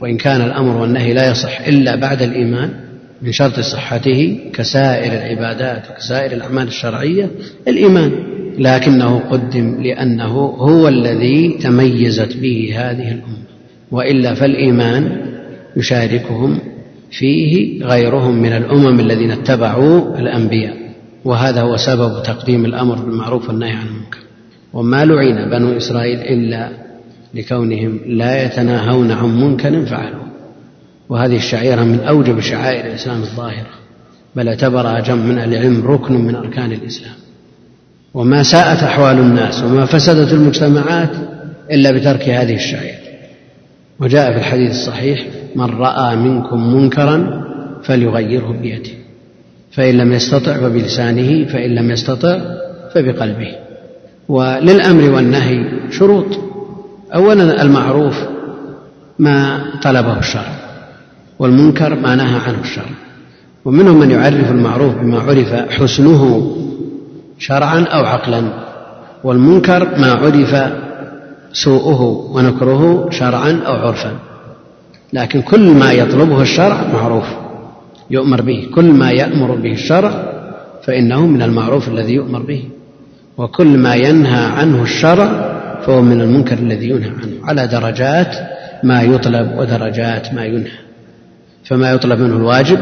وإن كان الأمر والنهي لا يصح إلا بعد الإيمان من شرط صحته كسائر العبادات وكسائر الأعمال الشرعية الإيمان. لكنه قدم لأنه هو الذي تميزت به هذه الأمة. وإلا فالإيمان يشاركهم فيه غيرهم من الأمم الذين اتبعوا الأنبياء. وهذا هو سبب تقديم الأمر بالمعروف والنهي عن المنكر. وما لعن بنو إسرائيل إلا لكونهم لا يتناهون عن منكر فعلوه. وهذه الشعيرة من أوجب شعائر الإسلام الظاهرة. بل اعتبرها جمع من العلم ركن من أركان الإسلام. وما ساءت أحوال الناس وما فسدت المجتمعات إلا بترك هذه الشعيرة. وجاء في الحديث الصحيح من رأى منكم منكرا فليغيره بيده فإن لم يستطع فبلسانه فإن لم يستطع فبقلبه. وللأمر والنهي شروط. أولا المعروف ما طلبه الشرع والمنكر ما نهى عنه الشرع ومنهم من يعرف المعروف بما عرف حسنه شرعا أو عقلا والمنكر ما عرف سوءه ونكره شرعا أو عرفا. لكن كل ما يطلبه الشرع معروف يؤمر به. كل ما يأمر به الشرع فإنه من المعروف الذي يؤمر به. وكل ما ينهى عنه الشرع فهو من المنكر الذي ينهى عنه. على درجات ما يطلب ودرجات ما ينهى. فما يطلب منه الواجب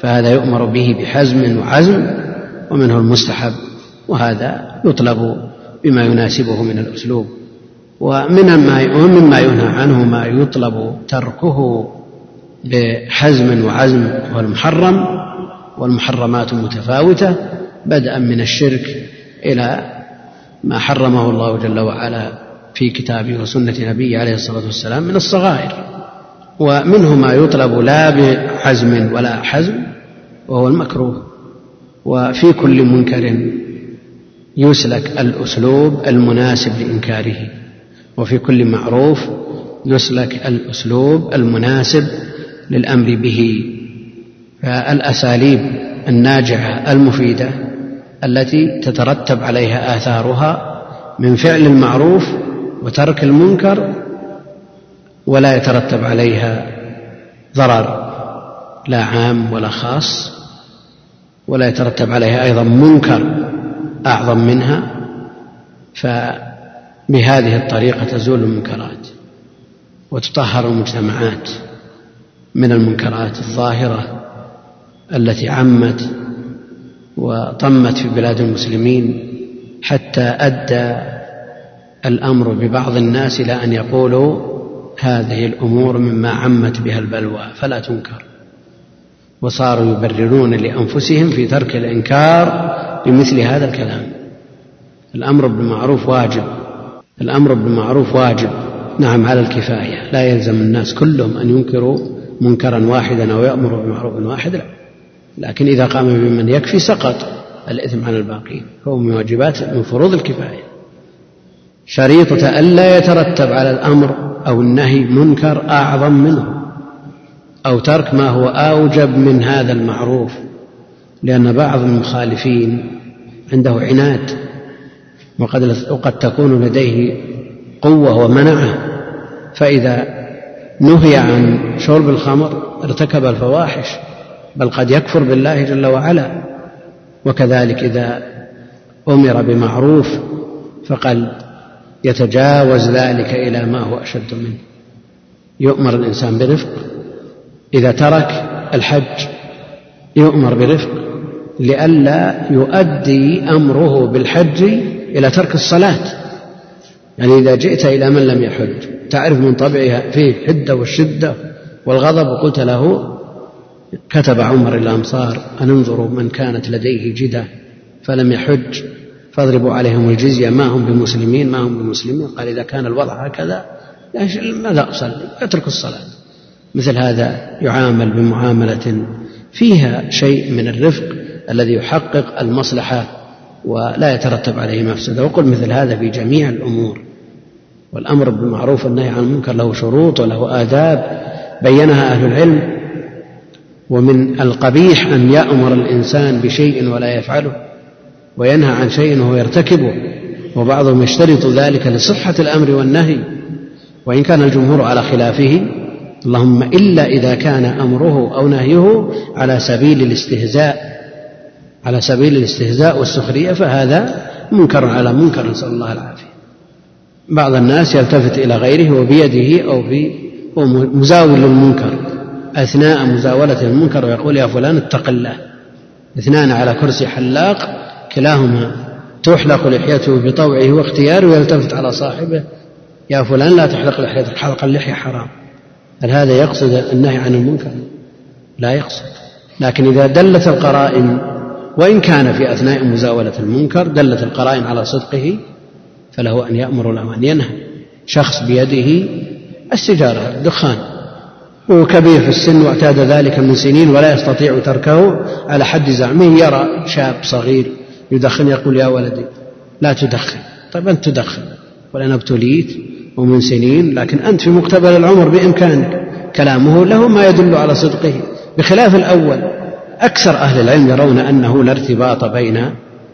فهذا يؤمر به بحزم وعزم ومنه المستحب. وهذا يطلب بما يناسبه من الأسلوب. ومن ما ينهى عنه ما يطلب تركه بحزم وعزم هو المحرم والمحرمات متفاوتة بدءا من الشرك إلى ما حرمه الله جل وعلا في كتابه وسنة نبيه عليه الصلاة والسلام من الصغائر. ومنه ما يطلب لا بحزم ولا حزم وهو المكروه. وفي كل منكر يسلك الأسلوب المناسب لإنكاره. وفي كل معروف يسلك الأسلوب المناسب للأمر به. فالأساليب الناجعة المفيدة التي تترتب عليها آثارها من فعل المعروف وترك المنكر ولا يترتب عليها ضرر لا عام ولا خاص ولا يترتب عليها أيضا منكر أعظم منها. فبهذه الطريقة تزول المنكرات وتطهر المجتمعات من المنكرات الظاهرة التي عمت وطمت في بلاد المسلمين حتى أدى الأمر ببعض الناس إلى أن يقولوا هذه الأمور مما عمت بها البلوى فلا تنكر. وصاروا يبررون لأنفسهم في ترك الإنكار بمثل هذا الكلام. الأمر بالمعروف واجب. الأمر بالمعروف واجب. نعم على الكفاية. لا يلزم الناس كلهم أن ينكروا منكرا واحدا أو يأمروا بمعروف واحد لا. لكن إذا قام بمن يكفي سقط الإثم عن الباقين. فهو من واجبات من فروض الكفاية. شريطة ألا يترتب على الأمر أو النهي منكر أعظم منه أو ترك ما هو أوجب من هذا المعروف لأن بعض المخالفين عنده عناد وقد وقد تكون لديه قوة ومنعة فإذا نهي عن شرب الخمر ارتكب الفواحش بل قد يكفر بالله جل وعلا. وكذلك إذا أمر بمعروف فقد يتجاوز ذلك إلى ما هو أشد منه. يؤمر الإنسان برفق. إذا ترك الحج يؤمر برفق لئلا يؤدي أمره بالحج إلى ترك الصلاة. يعني إذا جئت إلى من لم يحج تعرف من طبعها فيه الحدة والشدة والغضب. وقلت له كتب عمر الأمصار أن انظروا من كانت لديه جدة فلم فاضربوا عليهم الجزية ما هم بمسلمين ما هم بمسلمين. قال إذا كان الوضع هكذا ماذا أصلي أترك الصلاة. مثل هذا يعامل بمعاملة فيها شيء من الرفق الذي يحقق المصلحة ولا يترتب عليه مفسدة. وقل مثل هذا في جميع الأمور. والأمر بالمعروف والنهي عن المنكر له شروط وله آداب. بينها أهل العلم. ومن القبيح أن يأمر الإنسان بشيء ولا يفعله. وينهى عن شيء وهو يرتكبه. وبعضهم يشترط ذلك لصحة الأمر والنهي. وإن كان الجمهور على خلافه اللهم إلا إذا كان أمره أو نهيه على سبيل الاستهزاء. على سبيل الاستهزاء والسخرية فهذا منكر على منكر نسأل الله العافية. بعض الناس يلتفت إلى غيره وبيده أو في هو مزاول للمنكر أثناء مزاولة المنكر ويقول يا فلان اتق الله. اثنان على كرسي حلاق كلاهما تحلق لحيته بطوعه واختياره ويلتفت على صاحبه يا فلان لا تحلق لحيتك حلق اللحية حرام. هل هذا يقصد النهي عن المنكر؟ لا يقصد. لكن إذا دلت القرائن وإن كان في أثناء مزاولة المنكر دلت القرائن على صدقه فله أن يأمر له أن ينهى. شخص بيده السيجارة الدخان. وهو كبير في السن واعتاد ذلك من سنين ولا يستطيع تركه على حد زعمه. يرى شاب صغير يدخن يقول يا ولدي لا تدخن. طيب أنت تدخن وأنا ابتليت ومن سنين لكن أنت في مقتبل العمر بإمكانك. كلامه له ما يدل على صدقه. بخلاف الأول أكثر أهل العلم يرون أنه لا ارتباط بين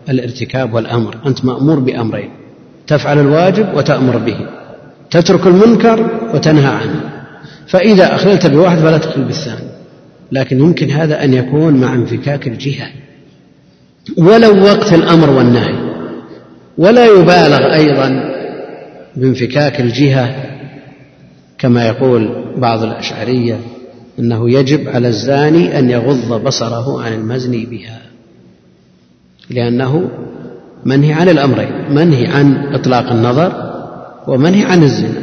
الارتكاب والأمر. أنت مأمور بأمرين تفعل الواجب وتأمر به تترك المنكر وتنهى عنه. فإذا أخللت بواحد فلا تخل بالثاني. لكن يمكن هذا أن يكون مع انفكاك الجهة. ولو وقت الأمر والنهي. ولا يبالغ أيضا بانفكاك الجهة كما يقول بعض الأشعرية. أنه يجب على الزاني أن يغض بصره عن المزني بها لأنه منهي عن الأمرين منهي عن إطلاق النظر ومنهي عن الزنا.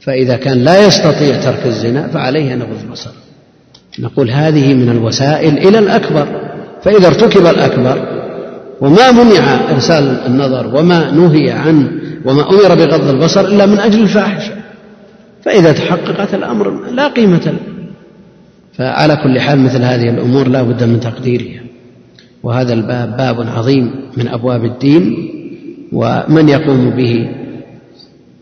فإذا كان لا يستطيع ترك الزنا فعليه أن يغض بصره. نقول هذه من الوسائل إلى الأكبر. فإذا ارتكب الأكبر وما منع إرسال النظر وما نهي عن وما أمر بغض البصر إلا من أجل الفاحشة. فإذا تحققت الأمر لا قيمة له. فعلى كل حال مثل هذه الأمور لا بد من تقديرها. وهذا الباب باب عظيم من أبواب الدين ومن يقوم به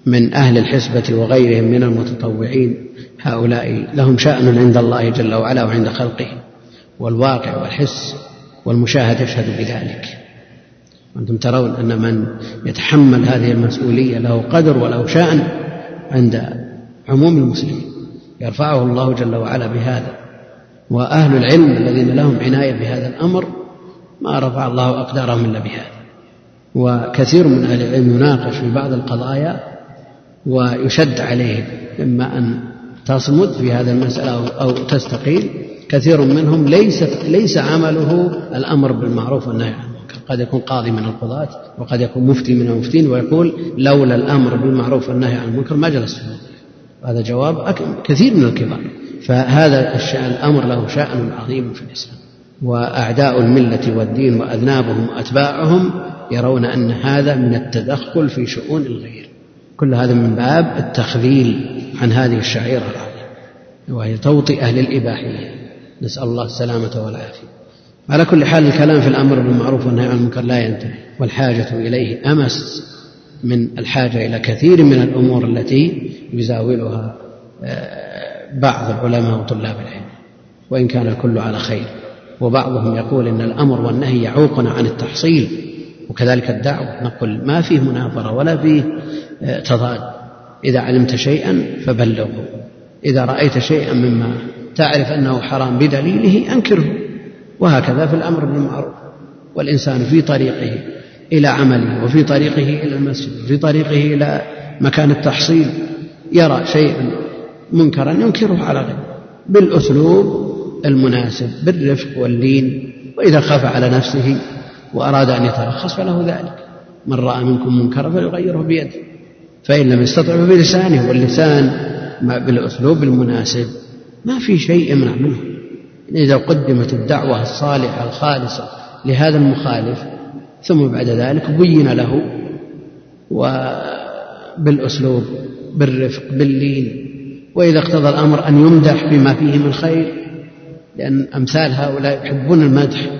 من أهل الحسبة وغيرهم من المتطوعين. هؤلاء لهم شأن عند الله جل وعلا وعند خلقه والواقع والحس والمشاهد يشهد بذلك. وأنتم ترون أن من يتحمل هذه المسؤولية له قدر وله شأن عند عموم المسلمين. يرفعه الله جل وعلا بهذا. وأهل العلم الذين لهم عناية بهذا الأمر ما رفع الله أقدارهم إلا بهذا. وكثير من أهل العلم يناقش في بعض القضايا ويشد عليه إما أن تصمد في هذه المسألة أو تستقيل. كثير منهم ليس ليس عمله الأمر بالمعروف والنهي عن المنكر. قد يكون قاضي من القضاة وقد يكون مفتي من المفتين ويقول لولا الأمر بالمعروف والنهي عن المنكر ما جلست هذا جواب كثير من الكبار. فهذا الأمر له شأن عظيم في الإسلام. وأعداء الملة والدين وأذنابهم وأتباعهم يرون أن هذا من التدخل في شؤون الغير. كل هذا من باب التخذيل عن هذه الشعيرة العظيمة. وهي توطئة للإباحية. نسأل الله السلامة والعافية. على كل حال الكلام في الأمر بالمعروف والنهي عن المنكر لا ينتهي. والحاجة إليه أمس. من الحاجة إلى كثير من الأمور التي يزاولها آه، بعض العلماء وطلاب العلم. وإن كان الكل على خير. وبعضهم يقول إن الأمر والنهي يعوقنا عن التحصيل. وكذلك الدعوة. نقول ما فيه منافرة ولا فيه آه، تضاد. إذا علمت شيئا فبلغه. إذا رأيت شيئا مما تعرف أنه حرام بدليله أنكره. وهكذا في الأمر بالمعروف. والإنسان في طريقه. إلى عمله وفي طريقه إلى المسجد وفي طريقه إلى مكان التحصيل يرى شيئا منكرا ينكره على غيره. بالأسلوب المناسب بالرفق واللين وإذا خاف على نفسه وأراد أن يترخص فله ذلك. من رأى منكم منكرا فليغيره بيده. فإن لم يستطع فبلسانه واللسان بالأسلوب المناسب ما في شيء يمنع منه. إذا قدمت الدعوة الصالحة الخالصة لهذا المخالف ثم بعد ذلك بين له وبالأسلوب بالرفق باللين. وإذا اقتضى الأمر أن يمدح بما فيه من خير لأن أمثال هؤلاء يحبون المدح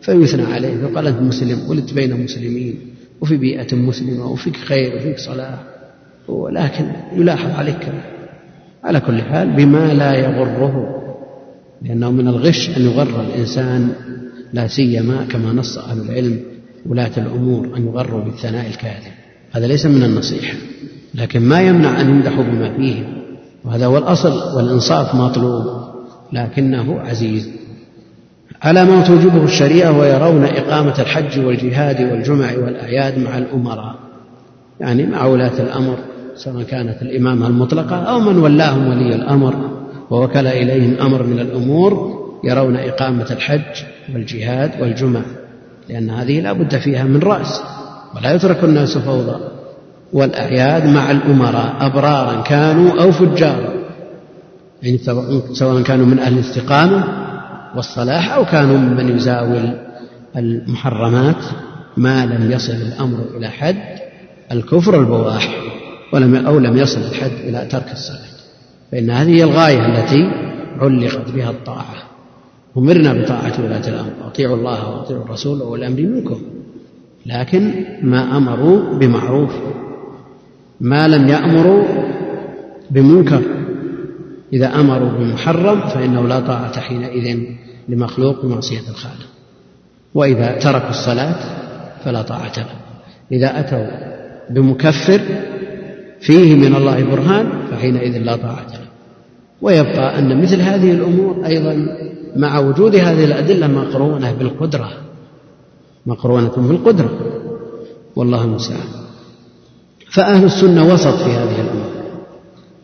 فيثنى عليه فقال أنت مسلم ولدت بين مسلمين وفي بيئة مسلمة وفيك خير وفيك صلاح. ولكن يلاحظ عليك على كل حال بما لا يغره لأنه من الغش أن يغر الإنسان لا سيما كما نص أهل العلم ولاة الأمور أن يغروا بالثناء الكاذب. هذا ليس من النصيحة لكن ما يمنع أن يمدحوا بما فيه. وهذا هو الأصل والإنصاف مطلوب لكنه عزيز. على ما توجبه الشريعة ويرون إقامة الحج والجهاد والجمع والأعياد مع الأمراء؟ يعني مع ولاة الأمر سواء كانت الإمامة المطلقة أو من ولاهم ولي الأمر ووكل إليهم أمر من الأمور يرون إقامة الحج والجهاد والجمع. لأن هذه لا بد فيها من رأس ولا يترك الناس فوضى. والأعياد مع الأمراء أبرارا كانوا أو فجارا يعني سواء كانوا من أهل الاستقامة والصلاح أو كانوا ممن يزاول المحرمات ما لم يصل الأمر إلى حد الكفر البواح ولم أو لم يصل الحد إلى ترك الصلاة. فإن هذه هي الغاية التي علقت بها الطاعة. أمرنا بطاعة ولاة الأمر. أطيعوا الله وأطيعوا الرسول وأولي الأمر منكم. لكن ما أمروا بمعروف. ما لم يأمروا بمنكر. إذا أمروا بمحرم فإنه لا طاعة حينئذ لمخلوق بمعصية الخالق. وإذا تركوا الصلاة فلا طاعة له. إذا أتوا بمكفر فيه من الله برهان فحينئذ لا طاعة له. ويبقى أن مثل هذه الأمور أيضا مع وجود هذه الأدلة مقرونة بالقدرة. مقرونة بالقدرة. والله المستعان. فأهل السنة وسط في هذه الأمور.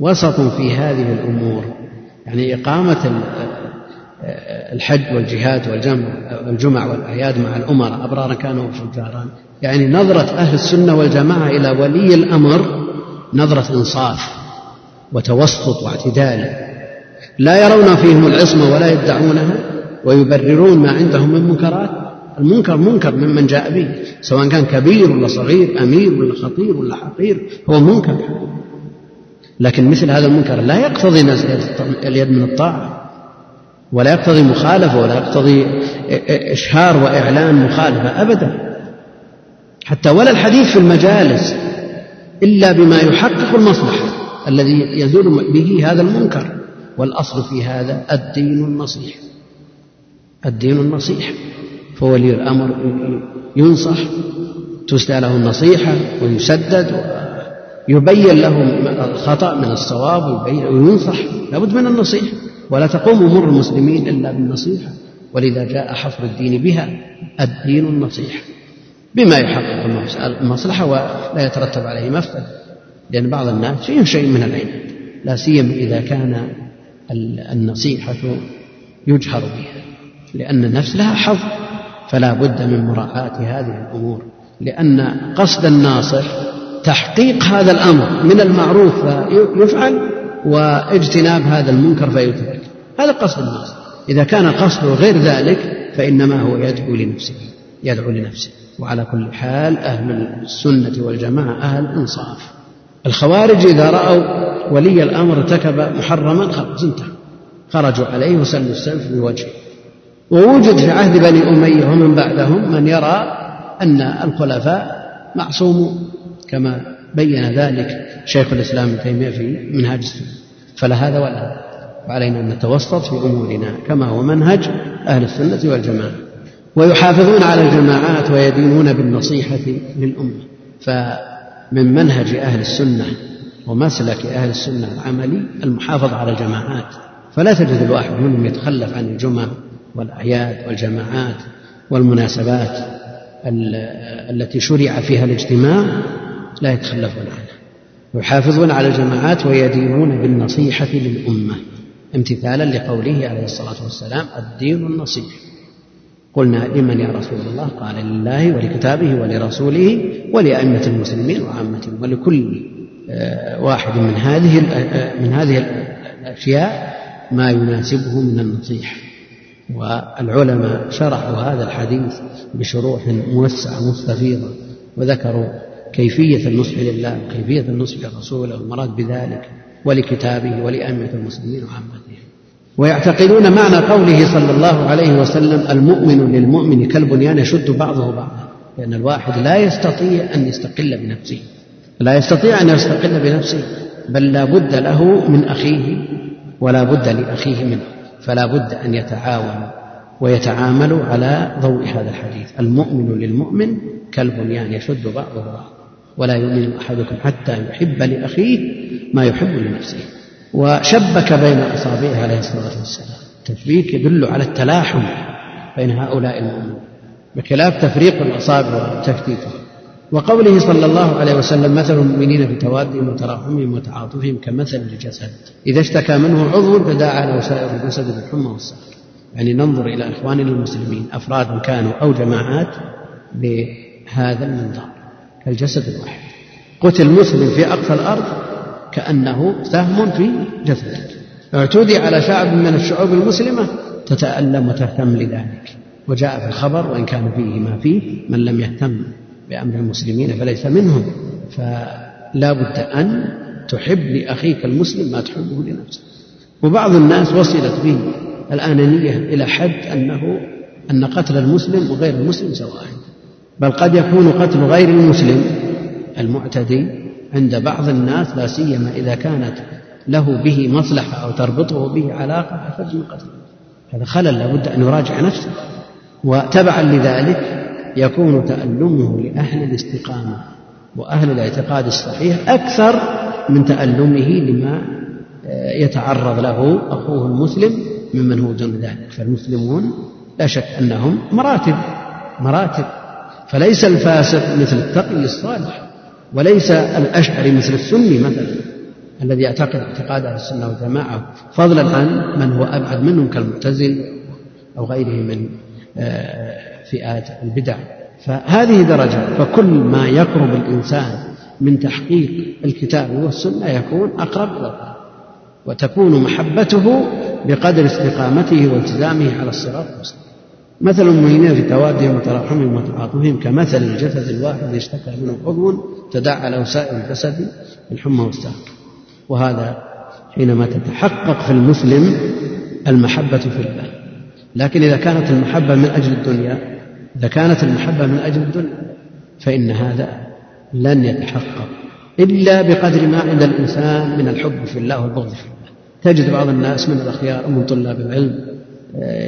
وسط في هذه الأمور. يعني إقامة الحج والجهاد والجمع والجمع والأعياد مع الأمراء. أبرارا كانوا وفجارا. يعني نظرة أهل السنة والجماعة إلى ولي الأمر نظرة إنصاف وتوسط واعتدال. لا يرون فيهم العصمة ولا يدعونها ويبررون ما عندهم من منكرات. المنكر منكر ممن جاء به سواء كان كبير ولا صغير أمير ولا خطير ولا حقير هو منكر. لكن مثل هذا المنكر لا يقتضي نزع اليد من الطاعة ولا يقتضي مخالفة ولا يقتضي إشهار وإعلان مخالفة أبدا. حتى ولا الحديث في المجالس إلا بما يحقق المصلحة الذي يزول به هذا المنكر. والأصل في هذا الدين النصيح. الدين النصيح. فولي الأمر ينصح تسدى له النصيحة ويسدد ويبين له الخطأ من الصواب وينصح. لابد من النصيحة ولا تقوم أمور المسلمين إلا بالنصيحة. ولذا جاء حفر الدين بها الدين النصيحة بما يحقق المصلحة ولا يترتب عليه مفسدة لأن بعض الناس فيهم شيء من العلم. لا سيما إذا كان النصيحة يجهر بها لأن النفس لها حظ فلا بد من مراعاة هذه الأمور لأن قصد الناصح تحقيق هذا الأمر من المعروف فيفعل واجتناب هذا المنكر فيترك. هذا قصد الناصح. إذا كان قصده غير ذلك فإنما هو يدعو لنفسه يدعو لنفسه. وعلى كل حال أهل السنة والجماعة أهل إنصاف الخوارج إذا رأوا ولي الأمر ارتكب محرما خلاص انتهى. خرجوا عليه وسلوا السلف بوجهه. ووجد في عهد بني أمية ومن بعدهم من يرى أن الخلفاء معصومون كما بين ذلك شيخ الإسلام ابن تيمية في منهاج السنة. فلا هذا ولا هذا. وعلينا أن نتوسط في أمورنا كما هو منهج أهل السنة والجماعة. ويحافظون على الجماعات ويدينون بالنصيحة للأمة. فمن منهج أهل السنة ومسلك أهل السنة العملي المحافظة على الجماعات. فلا تجد الواحد منهم يتخلف عن الجمع والأعياد والجماعات والمناسبات التي شرع فيها الاجتماع لا يتخلفون عنها. ويحافظون على الجماعات ويدينون بالنصيحة للأمة امتثالا لقوله عليه الصلاة والسلام الدين النصيح. قلنا لمن يا رسول الله؟ قال لله ولكتابه ولرسوله ولأئمة المسلمين وعامتهم ولكل آه، واحد من هذه آه، من هذه الأشياء ما يناسبه من النصيحة والعلماء شرحوا هذا الحديث بشروح موسعة مستفيضة وذكروا كيفية النصح لله وكيفية النصح لرسوله والمراد بذلك ولكتابه ولأئمة المسلمين وعامتهم ويعتقدون معنى قوله صلى الله عليه وسلم المؤمن للمؤمن كالبنيان يشد بعضه بعضا لأن الواحد لا يستطيع أن يستقل بنفسه. لا يستطيع أن يستقل بنفسه بل لا بد له من أخيه ولا بد لأخيه منه فلا بد أن يتعاونوا ويتعاملوا على ضوء هذا الحديث. المؤمن للمؤمن كالبنيان يشد بعضه بعضا ولا يؤمن أحدكم حتى يحب لأخيه ما يحب لنفسه. وشبك بين أصابعه عليه الصلاة والسلام. تشبيك يدل على التلاحم بين هؤلاء المؤمنين بخلاف تفريق الأصابع وتفتيتها وقوله صلى الله عليه وسلم مثل المؤمنين في توادهم وتراحمهم وتعاطفهم كمثل الجسد. إذا اشتكى منه عضو تداعى له سائر الجسد بالحمى والسهر يعني ننظر إلى إخواننا المسلمين أفراد كانوا أو جماعات بهذا المنظار كالجسد الواحد. قتل مسلم في أقصى الأرض كأنه سهم في جسده. اعتدي على شعب من الشعوب المسلمة تتألم وتهتم لذلك. وجاء في الخبر وإن كان فيه ما فيه من لم يهتم بأمر المسلمين فليس منهم. فلا بد أن تحب لأخيك المسلم ما تحبه لنفسك. وبعض الناس وصلت به الآنانية إلى حد أنه أن قتل المسلم وغير المسلم سواء. بل قد يكون قتل غير المسلم المعتدي عند بعض الناس لا سيما إذا كانت له به مصلحة أو تربطه به علاقة أشد من قتله. هذا خلل لابد أن يراجع نفسه. وتبعا لذلك يكون تألمه لأهل الاستقامة وأهل الاعتقاد الصحيح أكثر من تألمه لما يتعرض له أخوه المسلم ممن هو دون ذلك. فالمسلمون لا شك أنهم مراتب مراتب. فليس الفاسق مثل التقي الصالح. وليس الأشعري مثل السني مثلا الذي يعتقد اعتقاد أهل السنة والجماعة فضلا عن من هو أبعد منهم كالمعتزل أو غيره من آه، فئات البدع. فهذه درجة فكل ما يقرب الإنسان من تحقيق الكتاب والسنة يكون أقرب إلى وتكون محبته بقدر استقامته والتزامه على الصراط المستقيم. مثل المؤمنين في توادهم وتراحمهم وتعاطفهم كمثل الجسد الواحد اشتكى منه عضو تداعى له سائر الجسد بالحمى والسهر وهذا حينما تتحقق في المسلم المحبة في الله. لكن إذا كانت المحبة من أجل الدنيا إذا كانت المحبة من أجل الدنيا فإن هذا لن يتحقق إلا بقدر ما عند الإنسان من الحب في الله والبغض في الله. تجد بعض الناس من الأخيار ومن طلاب العلم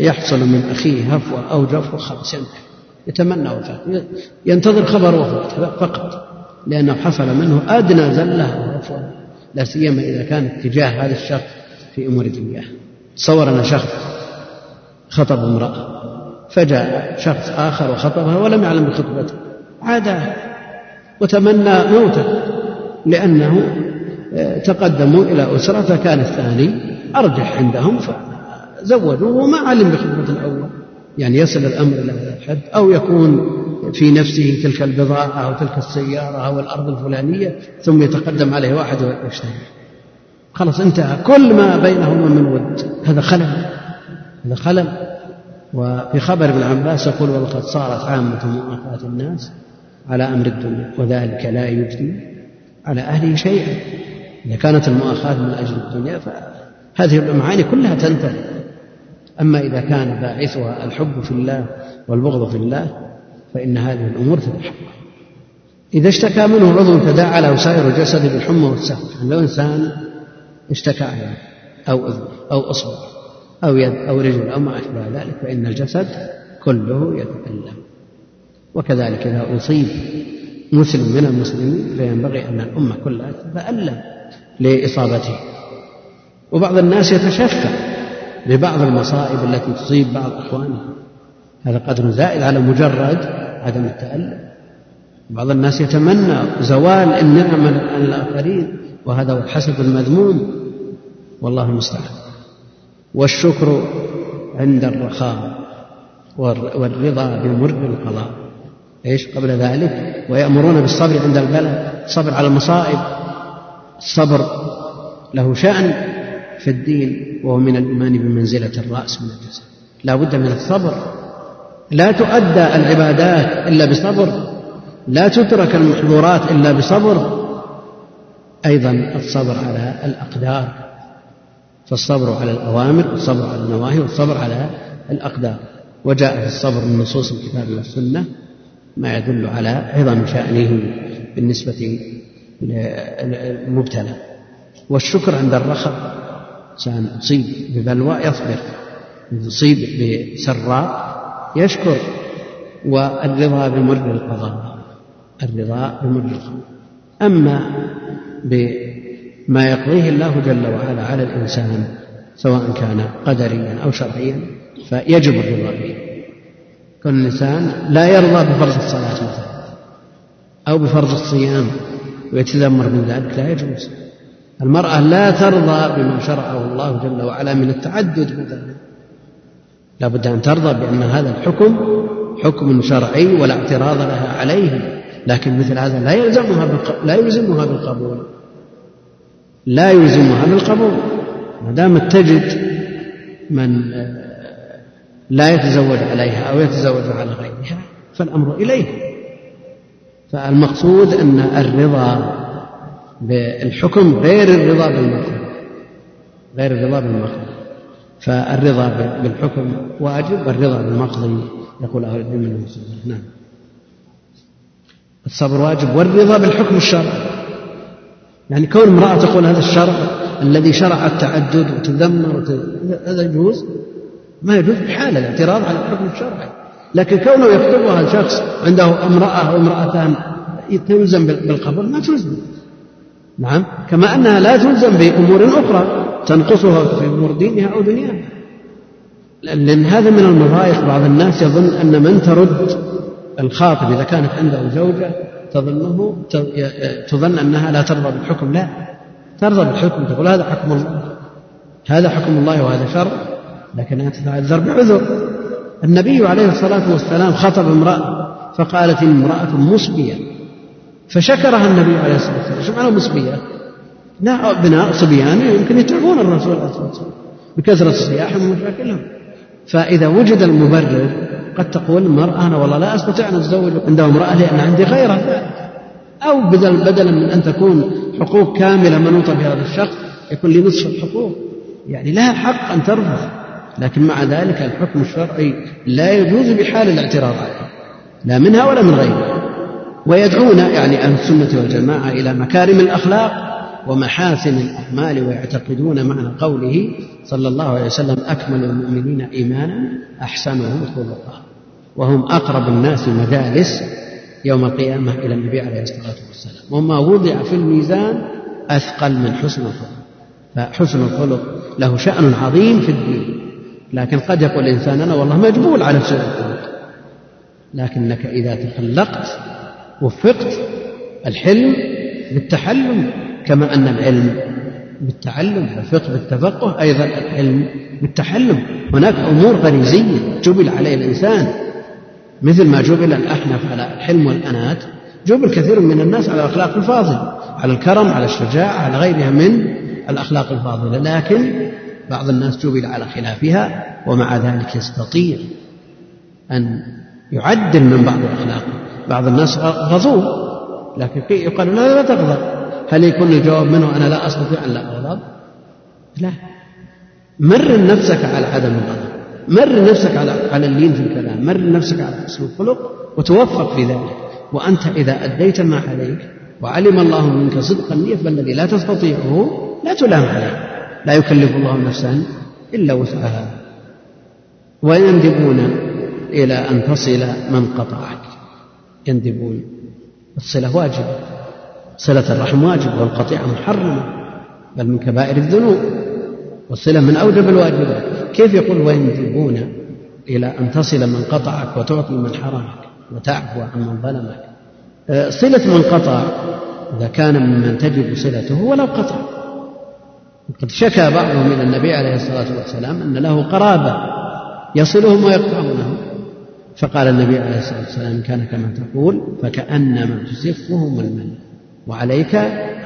يحصل من أخيه هفوة أو جفوة خلاص ينتهي يتمنى وفاته ينتظر خبر وفاته فقط. لأنه حصل منه أدنى زلة لا سيما إذا كان اتجاه هذا الشخص في أمور دنياه تصور أن شخص خطب امرأة فجاء شخص آخر وخطبها ولم يعلم بخطبته. عاد وتمنى موته لأنه آه، تقدموا إلى أسرة فكان الثاني أرجح عندهم فزوجوه وما علم بخطبة الأول. يعني يصل الأمر إلى هذا الحد أو يكون في نفسه تلك البضاعة أو تلك السيارة أو الأرض الفلانية ثم يتقدم عليه واحد ويشتري خلاص انتهى. كل ما بينهما من ود. هذا خلل. هذا خلل. وفي خبر ابن عباس يقول ولقد صارت عامة مؤاخاة الناس على أمر الدنيا وذلك لا يجدي على أهله شيئا. إذا كانت المؤاخاة من أجل الدنيا فهذه المعاني كلها تنتهي. أما إذا كان باعثها الحب في الله والبغض في الله فإن هذه الأمور تتحقق إذا اشتكى منه عضو تداعى له سائر الجسد بالحمى والسهر يعني لو إنسان اشتكى أو أذن أو أصبع أو يد أو رجل أو ما أشبه ذلك فإن الجسد كله يتألم. وكذلك إذا أصيب مسلم من المسلمين فينبغي أن الأمة كلها تتألم لإصابته. وبعض الناس يتشفى ببعض المصائب التي تصيب بعض إخوانه. هذا قدر زائد على مجرد عدم التألم بعض الناس يتمنى زوال النعم عن الآخرين وهذا الحسد المذموم. والله المستعان. والشكر عند الرخاء والرضا بمر القضاء. إيش؟ قبل ذلك. ويأمرون بالصبر عند البلاء. الصبر على المصائب. الصبر له شأن في الدين وهو من الإيمان بمنزلة الرأس من الجسد. لا بد من الصبر. لا تؤدى العبادات إلا بصبر لا تترك المحظورات إلا بصبر. أيضا الصبر على الأقدار فالصبر على الأوامر والصبر على النواهي والصبر على الأقدار. وجاء في الصبر من نصوص الكتاب والسنة ما يدل على عظم شأنه بالنسبة للمبتلى. والشكر عند الرخاء إنسان أصيب ببلوى يصبر. يصيب بسراء يشكر والرضا بمر القضاء الرضا بمر القضاء. أما بما يقضيه الله جل وعلا على الإنسان سواء كان قدريا أو شرعيا فيجب الرضا به. كل الإنسان لا يرضى بفرض الصلاة مثلا أو بفرض الصيام ويتذمر من ذلك لا يجوز. المرأة لا ترضى بما شرعه الله جل وعلا من التعدد مثلا لا بد أن ترضى بأن هذا الحكم حكم شرعي ولا اعتراض لها عليه لكن مثل هذا لا يلزمها لا يلزمها بالقبول. لا يلزمها بالقبول. ما دامت تجد من لا يتزوج عليها أو يتزوج على غيرها فالأمر إليه. فالمقصود أن الرضا بالحكم غير الرضا بالمقصود غير الرضا بالمقصود فالرضا بالحكم واجب والرضا بالمقضي يقول أهل العلم أنه نعم. الصبر واجب والرضا بالحكم الشرعي. يعني كون امرأة تقول هذا الشرع الذي شرع التعدد وتذمر هذا يجوز؟ ما يجوز بحال الاعتراض على الحكم الشرعي. لكن كونه يخطبها شخص عنده امرأة أو امرأتان تلزم بالقبول ما تلزم. نعم. كما أنها لا تلزم بأمور أخرى تنقصها في أمور دينها أو دنياها. لأن هذا من المضايق. بعض الناس يظن أن من ترد الخاطب إذا كانت عنده زوجة تظنه تظن أنها لا ترضى بالحكم لا. ترضى بالحكم تقول هذا حكم الله. هذا حكم الله وهذا شرع لكنها تتعذر بعذر. النبي عليه الصلاة والسلام خطب امرأة فقالت امرأة مصبية فشكرها النبي عليه الصلاة والسلام. شو معنى مصبية؟ لا أبناء صبيان يمكن يتعبون الرسول عليه الصلاة والسلام. بكثرة صياحهم ومشاكلهم فإذا وجد المبرر قد تقول المرأة أنا والله لا أستطيع أن أتزوج عنده امرأة لأن عندي غيرها. أو بدل بدلا من أن تكون حقوق كاملة منوطة بهذا الشخص يكون لي نصف الحقوق. يعني لها حق أن ترفض. لكن مع ذلك الحكم الشرعي لا يجوز بحال الاعتراض عليه لا منها ولا من غيرها. ويدعون يعني أهل السنة والجماعة إلى مكارم الأخلاق ومحاسن الأعمال ويعتقدون معنى قوله صلى الله عليه وسلم أكمل المؤمنين إيمانا أحسنهم خلقا وهم أقرب الناس مجالس يوم القيامة إلى النبي عليه الصلاة والسلام. وما وضع في الميزان أثقل من حسن الخلق. فحسن الخلق له شأن عظيم في الدين. لكن قد يقول الإنسان أنا والله مجبول على سوء الخلق. لكنك إذا تخلقت وفقت الحلم بالتحلم كما أن العلم بالتعلم والفقه بالتفقه أيضا العلم بالتحلم. هناك أمور غريزية جبل عليها الإنسان مثل ما جبل الأحنف على الحلم والأنات. جبل كثير من الناس على الأخلاق الفاضلة على الكرم على الشجاعة على غيرها من الأخلاق الفاضلة. لكن بعض الناس جبل على خلافها ومع ذلك يستطيع أن يعدل من بعض الأخلاق. بعض الناس غضوب. لكن يقال لا لا تغضب. هل يكون الجواب منه أنا لا أستطيع أن لا أغضب؟ لا. مر نفسك على عدم الغضب. مر نفسك على على اللين في الكلام. مر نفسك على حسن الخلق وتوفق في ذلك. وأنت إذا أديت ما عليك وعلم الله منك صدق النية فالذي لا تستطيعه لا تلام عليه. لا يكلف الله نفسا إلا وسعها. ويندبون إلى أن تصل من قطعك. يندبون. الصلة واجبة صلة الرحم واجب والقطيعة محرمة بل من كبائر الذنوب. والصلة من أوجب الواجبات. كيف يقول ويندبون؟ إلى أن تصل من قطعك وتعطي من حرمك وتعفو عن من ظلمك. آه، صلة من قطع إذا كان ممن تجب صلته ولو قطع. قد شكى بعضهم إلى النبي عليه الصلاة والسلام أن له قرابة يصلهم ويقطعونهم فقال النبي عليه الصلاة والسلام كان كما تقول فكأنما تسفهم المن وعليك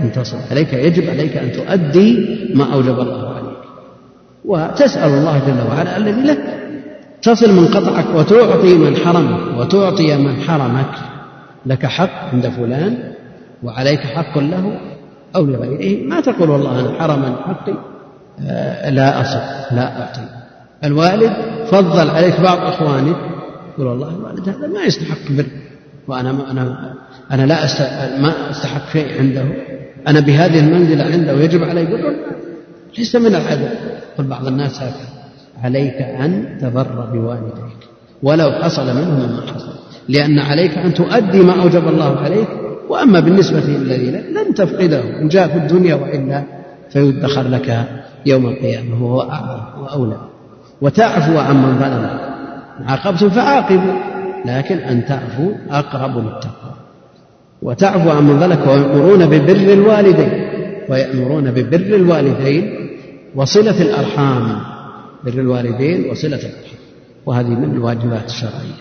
أن تصل عليك يجب عليك أن تؤدي ما أوجب الله عليك. وتسأل الله جل وعلا الذي لك تصل من قطعك وتعطي من حرمك وتعطي من حرمك لك حق عند فلان وعليك حق له أو لغيره. ما تقول والله أنا حرم حقي آه، لا أصل لا أعطي. الوالد فضل عليك بعض إخوانك يقول والله الوالد هذا ما يستحق بر وأنا ما أنا أنا لا ما أستحق شيء عنده. أنا بهذه المنزلة عنده ويجب علي بر ليس من العدل قل بعض الناس هكذا. عليك أن تبر بوالديك. ولو حصل منهم ما حصل. لأن عليك أن تؤدي ما أوجب الله عليك. وأما بالنسبة للذي لن تفقده. إن جاء في الدنيا وإلا فيدخر لك يوم القيامة وهو أعظم وأولى. وتعفو عمن ظلم. عاقبتم فعاقبوا لكن أن تعفو أقرب للتقوى. وتعفو عمن ظلك ويأمرون ببر الوالدين ويأمرون ببر الوالدين وصلة الأرحام. بر الوالدين وصلة الأرحام. وهذه من الواجبات الشرعية.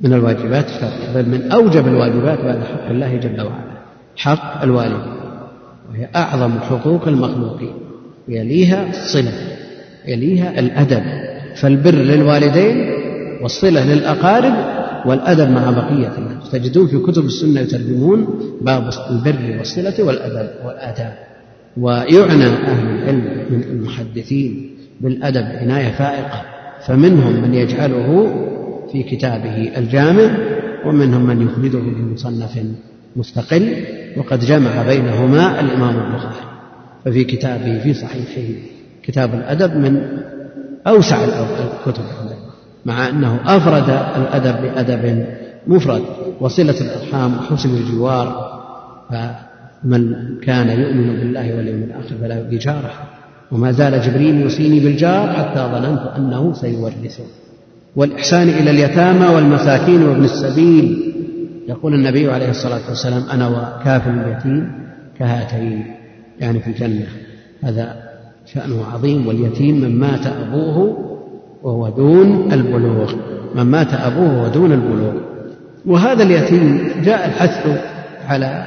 من الواجبات الشرعية. بل من أوجب الواجبات بعد حق الله جل وعلا. حق الوالدين وهي أعظم حقوق المخلوقين. يليها الصلة. يليها الأدب. فالبر للوالدين والصلة للأقارب والأدب مع بقية الناس. تجدون في كتب السنة يترجمون باب البر والصلة والأدب والآداب. ويعنى أهل العلم من المحدثين بالأدب عناية فائقة. فمنهم من يجعله في كتابه الجامع ومنهم من يخرجه بمصنف مستقل وقد جمع بينهما الإمام البخاري. ففي كتابه في صحيحه كتاب الأدب من أوسع الكتب. مع أنه أفرد الأدب بأدب مفرد وصلة الأرحام وحسن الجوار فمن كان يؤمن بالله واليوم الآخر فلا يؤذي جاره وما زال جبريل يوصيني بالجار حتى ظننت أنه سيورثه. والإحسان إلى اليتامى والمساكين وابن السبيل. يقول النبي عليه الصلاة والسلام أنا وكافل اليتيم كهاتين يعني في الجنة. هذا شأنه عظيم واليتيم من مات أبوه وهو دون البلوغ. من مات أبوه وهو دون البلوغ. وهذا اليتيم جاء الحث على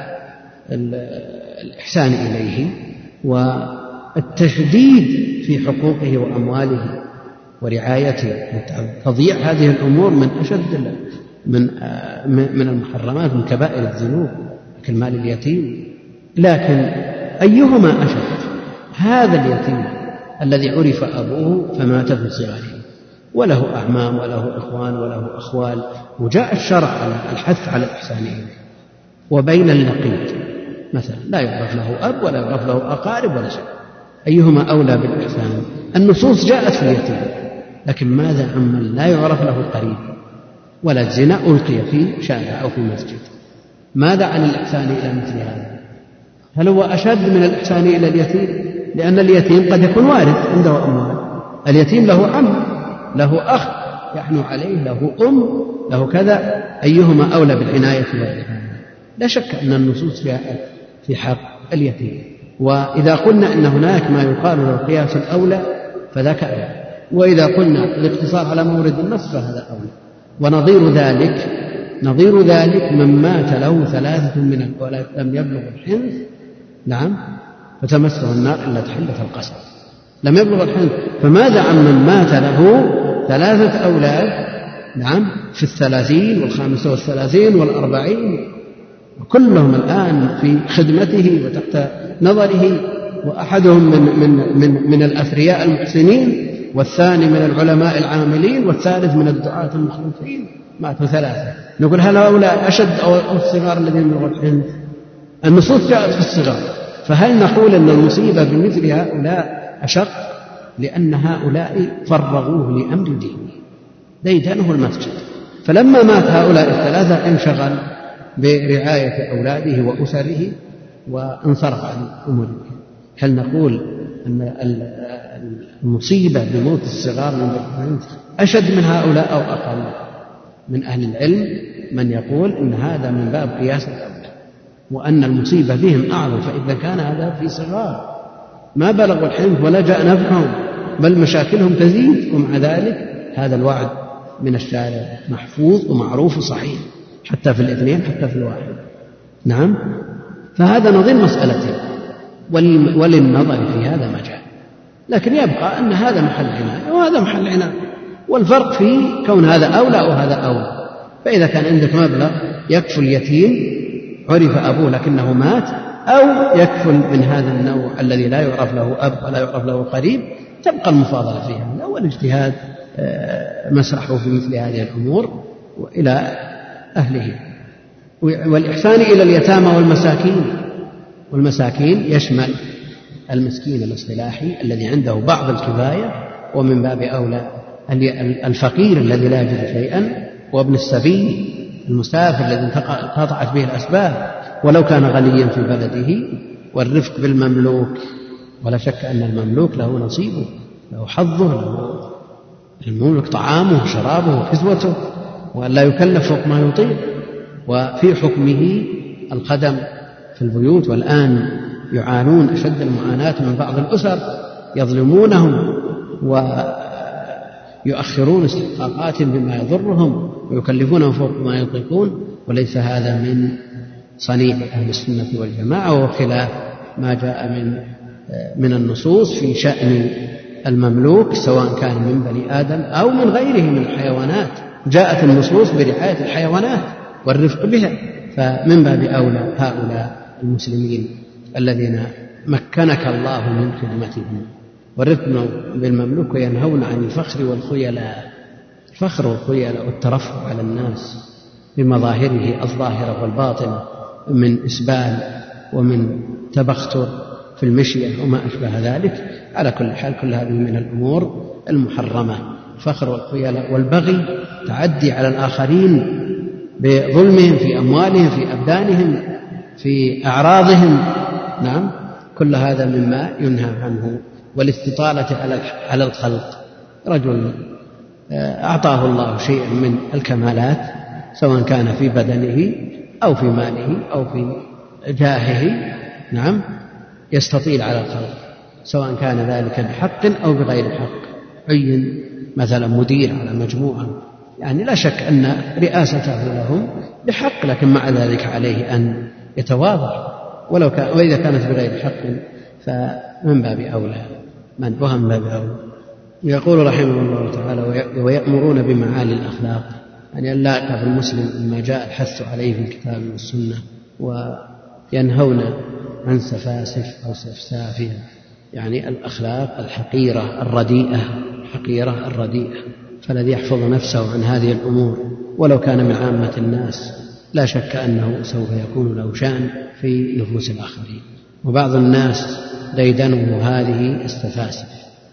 الإحسان إليه والتشديد في حقوقه وأمواله ورعايته. تضييع هذه الأمور من أشد من من المحرمات من كبائر الذنوب أكل مال اليتيم. لكن أيهما أشد؟ هذا اليتيم الذي عرف أبوه فمات في صغره وله أعمام وله إخوان وله أخوال وجاء الشرع على الحث على الإحسان إليه وبين اللقيط مثلا لا يعرف له أب ولا يعرف له أقارب ولا شيء. أيهما أولى بالإحسان؟ النصوص جاءت في اليتيم لكن ماذا عمن لا يعرف له قريب؟ ولا الزنا ألقي في شارع أو في مسجد ماذا عن الإحسان إلى مثل هذا؟ هل هو أشد من الإحسان إلى اليتيم؟ لأن اليتيم قد يكون وارث عنده أموال اليتيم له عم. له أخ يحنو عليه له أم له كذا أيهما أولى بالعناية والرعاية لا شك أن النصوص جاءت في حق اليتيم. وإذا قلنا أن هناك ما يقال له القياس الأولى فذاك أولى. وإذا قلنا الاقتصار على مورد النص فهذا أولى. ونظير ذلك نظير ذلك من مات له ثلاثة من الولد لم يبلغ الحنث نعم فتمسه النار إلا تحلة القسم لم يبلغ الحنث فماذا عن من مات له ثلاثة أولاد؟ نعم في الثلاثين والخامسة والثلاثين والأربعين. وكلهم الآن في خدمته وتحت نظره وأحدهم من من من من الأثرياء المحسنين والثاني من العلماء العاملين والثالث من الدعاة المخلصين ماتوا ثلاثة. نقول هل هؤلاء أشد أو الصغار الذين بلغوا الحنث النصوص جاءت في الصغار. فهل نقول أن المصيبة بمثل هؤلاء أشق لأن هؤلاء فرغوه لأمر دينه ديدنه المسجد. فلما مات هؤلاء الثلاثة انشغل برعاية أولاده وأسره وانصرف عن أموره هل نقول أن المصيبة بموت الصغار من أشد من هؤلاء أو أقل؟ من أهل العلم من يقول إن هذا من باب قياس الأولى وأن المصيبة بهم أعظم فإذا كان هذا في صغار. ما بلغوا الحنف ولا جاء نفعهم بل مشاكلهم تزيد ومع ذلك هذا الوعد من الشارع محفوظ ومعروف وصحيح حتى في الاثنين حتى في الواحد. نعم؟ فهذا نظير مسألته وللنظر في هذا مجال. لكن يبقى أن هذا محل عناية وهذا محل عناية. والفرق في كون هذا أولى وهذا أولى. فإذا كان عندك مبلغ يكفل اليتيم عرف أبوه لكنه مات أو يكفل من هذا النوع الذي لا يعرف له أب ولا يعرف له قريب تبقى المفاضلة في هذا والاجتهاد آه، مسرحه في مثل هذه الأمور وإلى أهله. والإحسان إلى اليتامى والمساكين. والمساكين يشمل المسكين الاصطلاحي الذي عنده بعض الكفاية ومن باب أولى الفقير الذي لا يجد شيئا وابن السبيل المسافر الذي انقطعت به الأسباب. ولو كان غنيا في بلده والرفق بالمملوك ولا شك أن المملوك له نصيبه له حظه له المملوك طعامه وشرابه وكسوته وأن لا يكلف فوق ما يطيق. وفي حكمه القدم في البيوت والآن يعانون أشد المعاناة من بعض الأسر يظلمونهم ويؤخرون استحقاقاتهم بما يضرهم ويكلفونهم فوق ما يطيقون. وليس هذا من صنيع أهل السنة والجماعة وهو خلاف ما جاء من من النصوص في شأن المملوك سواء كان من بني آدم أو من غيره من الحيوانات. جاءت النصوص برعاية الحيوانات والرفق بها. فمن باب أولى هؤلاء المسلمين الذين مكنك الله من خدمتهم. والرفق بالمملوك وينهون عن الفخر والخيلاء. الفخر والخيلاء والترفع على الناس بمظاهره الظاهرة والباطنة. من إسبال ومن تبختر في المشية وما أشبه ذلك. على كل حال كل هذه من الأمور المحرمة. الفخر والخيلاء والبغي تعدي على الآخرين بظلمهم في أموالهم في أبدانهم في أعراضهم. نعم كل هذا مما ينهى عنه. والاستطالة على على الخلق. رجل آه، أعطاه الله شيئا من الكمالات سواء كان في بدنه أو في ماله أو في جاهه نعم يستطيل على الخلق سواء كان ذلك بحق أو بغير حق. عين مثلا مدير على مجموعة يعني لا شك أن رئاسته لهم بحق لكن مع ذلك عليه أن يتواضع. ولو كان وإذا كانت بغير حق فمن باب أولى؟ من؟ وهم باب أولى. يقول رحمه الله تعالى ويأمرون بمعالي الأخلاق يعني اللائق بالمسلم مما جاء الحث عليه في الكتاب والسنة وينهون عن سفاسف أو سفسافها. يعني الأخلاق الحقيرة الرديئة الحقيرة الرديئة. فالذي يحفظ نفسه عن هذه الأمور ولو كان من عامة الناس لا شك أنه سوف يكون له شأن في نفوس الآخرين. وبعض الناس ديدنه هذه السفاسف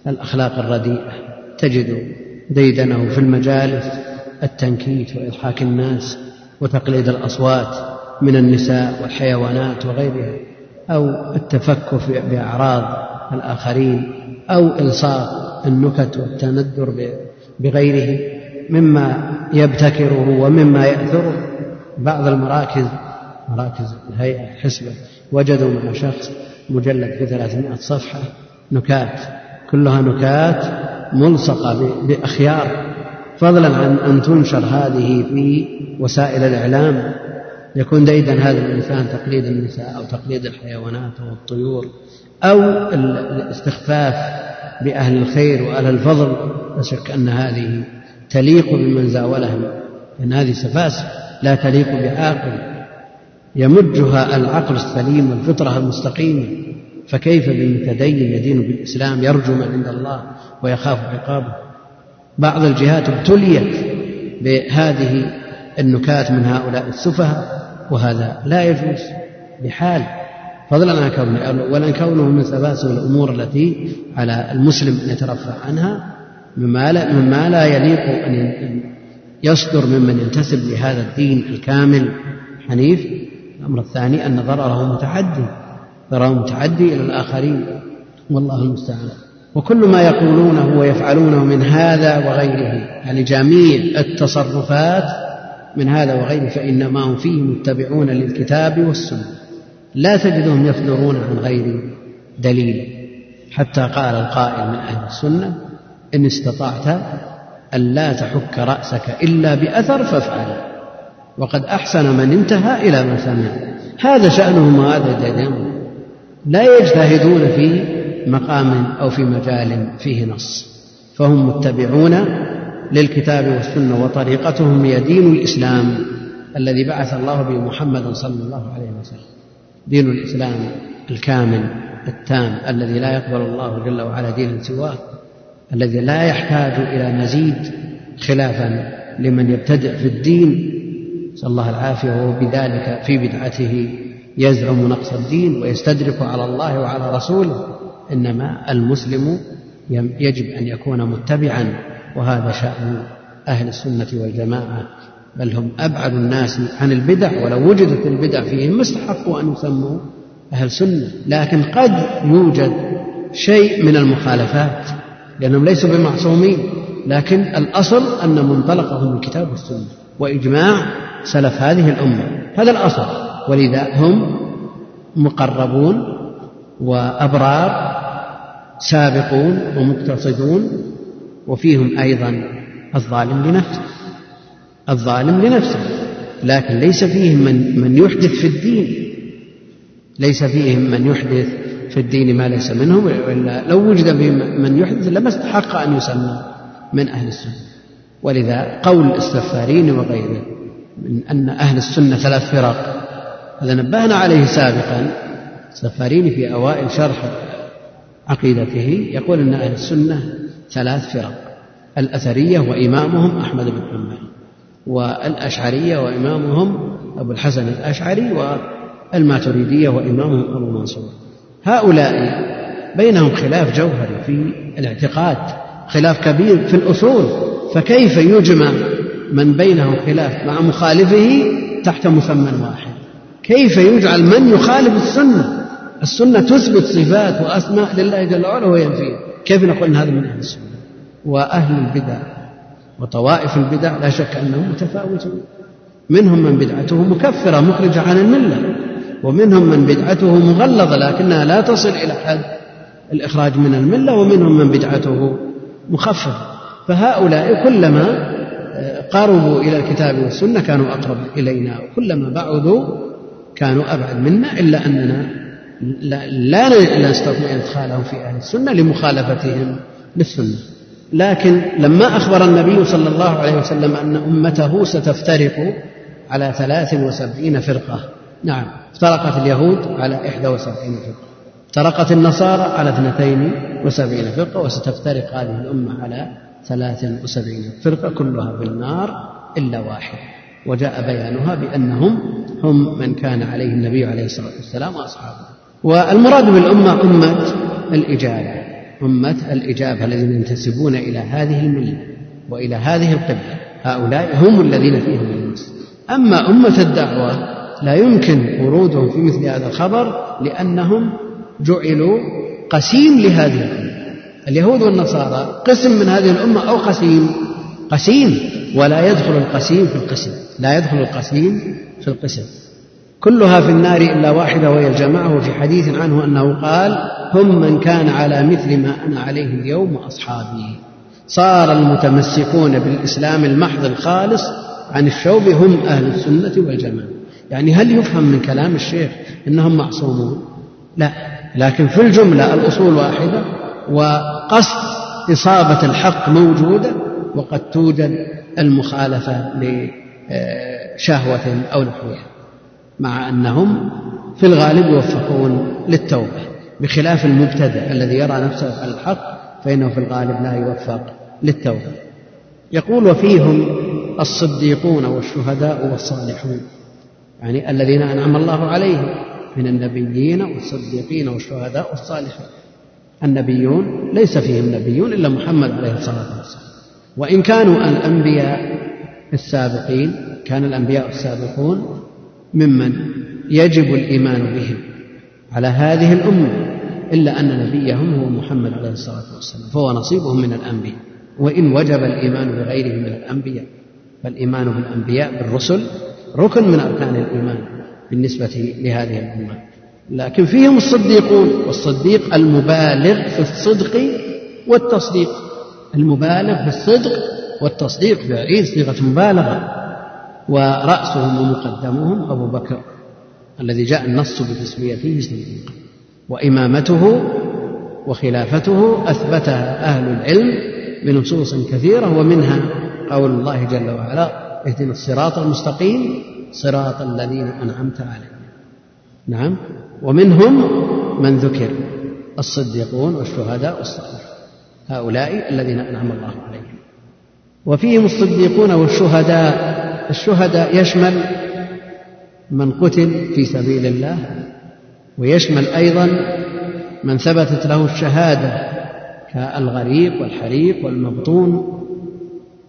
الأخلاق الرديئة. تجد ديدنه في المجالس التنكيت وإضحاك الناس وتقليد الأصوات من النساء والحيوانات وغيرها أو التفكك بأعراض الآخرين أو إلصاق النكت والتندر بغيره مما يبتكره ومما يأثره بعض المراكز مراكز الهيئة الحسبة. وجدوا مع شخص مجلد في ثلاثمائة صفحة نكات كلها نكات ملصقة بأخيار فضلا عن أن تنشر هذه في وسائل الإعلام. يكون ديدا هذا الإنسان تقليد النساء أو تقليد الحيوانات أو الطيور أو الاستخفاف بأهل الخير وأهل الفضل. لا شك أن هذه تليق بمن زاولهم لأن هذه سفاسف لا تليق بعاقل. يمجها العقل السليم والفطرة المستقيمة. فكيف بمتدين يدين بالإسلام يرجو من عند الله ويخاف عقابه؟ بعض الجهات ابتليت بهذه النكات من هؤلاء السفهاء وهذا لا يجوز بحال فضلا عن كونه ولا كونه من سباسل الأمور التي على المسلم أن يترفع عنها مما لا, مما لا يليق أن يصدر ممن ينتسب لهذا الدين الكامل الحنيف الأمر الثاني أن ضرره متعدي ضرره متعدي إلى الآخرين. والله المستعان. وكل ما يقولونه ويفعلونه من هذا وغيره. يعني جميع التصرفات من هذا وغيره فإنما هم فيه متبعون للكتاب والسنة. لا تجدهم يصدرون عن غير دليل. حتى قال القائل من أهل السنة إن استطعت أن لا تحك رأسك إلا بأثر فافعل. وقد أحسن من انتهى إلى ما سمع. هذا شأنهم وهذا دينهم. لا يجتهدون في مقام أو في مجال فيه نص. فهم متبعون للكتاب والسنة وطريقتهم هي دين الإسلام الذي بعث الله به محمدا صلى الله عليه وسلم. دين الإسلام الكامل التام الذي لا يقبل الله جل وعلا دينا سواه الذي لا يحتاج إلى مزيد خلافا لمن يبتدع في الدين. نسأل الله العافية وهو بذلك في بدعته يزعم نقص الدين ويستدرك على الله وعلى رسوله. إنما المسلم يجب أن يكون متبعا وهذا شأن أهل السنة والجماعة بل هم أبعد الناس عن البدع ولو وجدت البدع فيهم ما استحقوا أن يسموا أهل سنة. لكن قد يوجد شيء من المخالفات لأنهم ليسوا بمعصومين. لكن الأصل أن منطلقهم الكتاب والسنة وإجماع سلف هذه الأمة. هذا الأصل. ولذا هم مقربون وأبرار سابقون ومقتصدون وفيهم أيضا الظالم لنفسه الظالم لنفسه لكن ليس فيهم من من يحدث في الدين ليس فيهم من يحدث في الدين ما ليس منه والا لو وجد فيهم من يحدث لما استحق أن يسمى من أهل السنة. ولذا قول السفارين وغيره من أن أهل السنة ثلاث فرق هذا نبهنا عليه سابقا. السفارين في أوائل شرح عقيدته. يقول إن أهل السنة ثلاث فرق. الأثرية وإمامهم أحمد بن حنبل والأشعرية وإمامهم أبو الحسن الأشعري والماتريدية وإمامهم أبو منصور. هؤلاء بينهم خلاف جوهري في الاعتقاد خلاف كبير في الأصول. فكيف يجمع من بينهم خلاف مع مخالفه تحت مسمى واحد؟ كيف يجعل من يخالف السنة؟ السنة تثبت صفات وأسماء لله جل وعلا وينفيها كيف نقول أن هذا من أهل السنة؟ وأهل البدع وطوائف البدع لا شك أنهم متفاوتون. منهم من بدعته مكفرة مخرجة عن الملة ومنهم من بدعته مغلظة لكنها لا تصل إلى حد الإخراج من الملة ومنهم من بدعته مخففة فهؤلاء كلما آه، قربوا إلى الكتاب والسنة كانوا أقرب إلينا وكلما بعدوا كانوا أبعد منا إلا أننا لا, نستطيع إدخالهم في أهل السنة لمخالفتهم للسنة. لكن لما أخبر النبي صلى الله عليه وسلم أن أمته ستفترق على ثلاث وسبعين فرقة. نعم افترقت اليهود على إحدى وسبعين فرقة. افترقت النصارى على اثنتين وسبعين فرقة وستفترق هذه الأمة على ثلاث وسبعين فرقة كلها في النار إلا واحد. وجاء بيانها بأنهم هم من كان عليه النبي عليه الصلاة والسلام وأصحابه. والمراد بالأمة أمة الإجابة أمة الإجابة الذين ينتسبون إلى هذه الملة وإلى هذه القبلة هؤلاء هم الذين فيهم الناس. أما أمة الدعوة لا يمكن ورودهم في مثل هذا الخبر لأنهم جعلوا قسيم لهذه الأمة. اليهود والنصارى قسم من هذه الأمة أو قسيم؟ قسيم ولا يدخل القسيم في القسم لا يدخل القسيم في القسم. كلها في النار إلا واحدة وهي الجماعة وفي حديث عنه أنه قال هم من كان على مثل ما أنا عليه اليوم وأصحابي. صار المتمسكون بالإسلام المحض الخالص عن الشوب هم أهل السنة والجماعة. يعني هل يفهم من كلام الشيخ إنهم معصومون؟ لا. لكن في الجملة الأصول واحدة وقصد إصابة الحق موجودة وقد توجد المخالفة لشهوة أو نحوها. مع أنهم في الغالب يوفقون للتوبة بخلاف المبتدع الذي يرى نفسه على الحق فإنه في الغالب لا يوفق للتوبة. يقول وفيهم الصديقون والشهداء والصالحون يعني الذين أنعم الله عليهم من النبيين والصديقين والشهداء والصالحين. النبيون ليس فيهم نبيون إلا محمد عليه الصلاة والسلام. وإن كانوا الأنبياء السابقين كان الأنبياء السابقون ممن يجب الإيمان بهم على هذه الأمة إلا أن نبيهم هو محمد عليه الصلاة والسلام فهو نصيبهم من الأنبياء. وإن وجب الإيمان بغيرهم من الأنبياء فالإيمان بالأنبياء بالرسل ركن من أركان الإيمان بالنسبة لهذه الأمة. لكن فيهم الصديقون والصديق المبالغ في الصدق والتصديق. المبالغ في الصدق والتصديق بعيد صيغة مبالغة. ورأسهم ومقدمهم أبو بكر الذي جاء النص بتسميته صديقا وإمامته وخلافته أثبتها أهل العلم بنصوص كثيرة ومنها قول الله جل وعلا اهدنا الصراط المستقيم صراط الذين أنعمت عليهم. نعم. ومنهم من ذكر الصديقون والشهداء والصالحون هؤلاء الذين أنعم الله عليهم. وفيهم الصديقون والشهداء الشهداء يشمل من قتل في سبيل الله ويشمل أيضا من ثبتت له الشهادة كالغريق والحريق والمبطون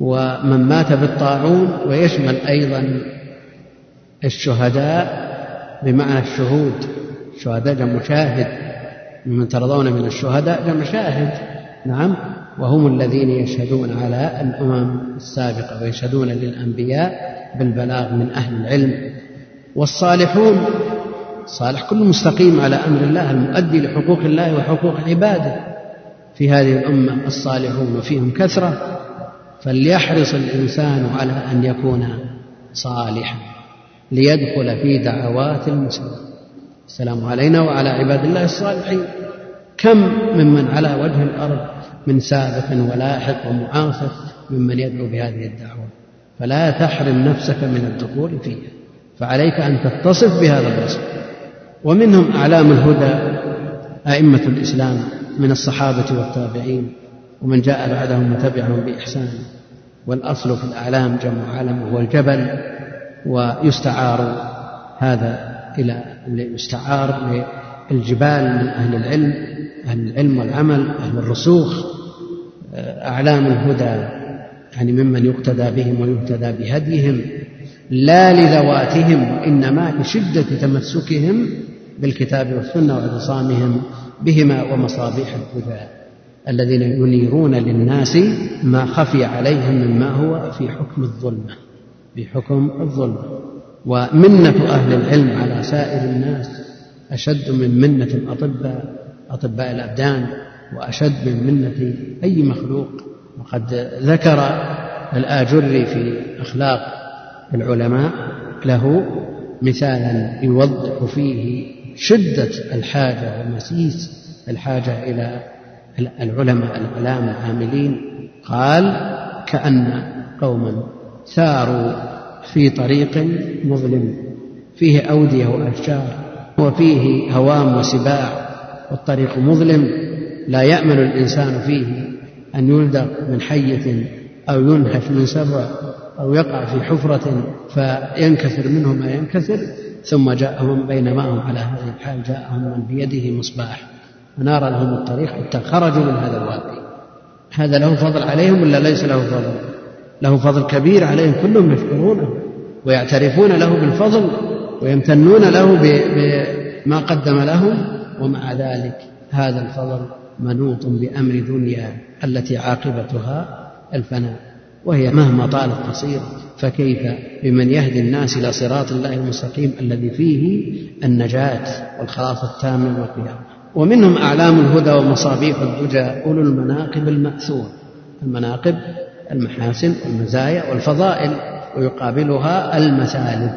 ومن مات بالطاعون ويشمل أيضا الشهداء بمعنى الشهود. الشهداء جمع شاهد ممن ترضون من الشهداء جمع شاهد. نعم. وهم الذين يشهدون على الأمم السابقة ويشهدون للأنبياء بالبلاغ من أهل العلم. والصالحون صالح كل مستقيم على أمر الله المؤدي لحقوق الله وحقوق عباده. في هذه الأمة الصالحون وفيهم كثرة فليحرص الإنسان على أن يكون صالحا ليدخل في دعوات المسلمين. السلام علينا وعلى عباد الله الصالحين. كم ممن على وجه الأرض من سابق ولاحق ومعاصر ممن يدعو بهذه الدعوة. فلا تحرم نفسك من الدخول فيها فعليك أن تتصف بهذا الوصف ومنهم أعلام الهدى أئمة الإسلام من الصحابة والتابعين ومن جاء بعدهم وتبعهم بإحسان. والأصل في الأعلام جمع علم وهو الجبل ويستعار هذا إلى يستعار للجبال من أهل العلم أهل العلم والعمل أهل الرسوخ. أعلام الهدى يعني ممن يقتدى بهم ويهتدى بهديهم لا لذواتهم وإنما لشدة تمسكهم بالكتاب والسنة واعتصامهم بهما ومصابيح الهدى الذين ينيرون للناس ما خفي عليهم مما هو في حكم الظلمة في حكم الظلمة. ومنة أهل العلم على سائر الناس أشد من منة الأطباء أطباء الأبدان. وأشد من منة أي مخلوق. وقد ذكر الآجري في أخلاق العلماء له مثالا يوضح فيه شدة الحاجة ومسيس الحاجة إلى العلماء الأعلام العاملين. قال كأن قوما ساروا في طريق مظلم فيه أودية وأشجار وفيه هوام وسباع والطريق مظلم لا يأمن الإنسان فيه أن يلدغ من حية أو ينهش من سبع أو يقع في حفرة فينكسر منه ما ينكسر ثم جاءهم بينما هم على هذه الحال جاءهم من بيده مصباح ونار لهم الطريق حتى خرجوا من هذا الوادي. هذا له فضل عليهم ولا ليس له فضل؟ له فضل كبير عليهم كلهم يشكرونه ويعترفون له بالفضل ويمتنون له بما قدم لهم ومع ذلك هذا الفضل منوط بأمر دنيا التي عاقبتها الفناء وهي مهما طالت قصيرة فكيف بمن يهدي الناس إلى صراط الله المستقيم الذي فيه النجاة والخلاص التام والقيام ومنهم أعلام الهدى ومصابيح الدجى أولو المناقب المأثور المناقب المحاسن والمزايا والفضائل ويقابلها المثالب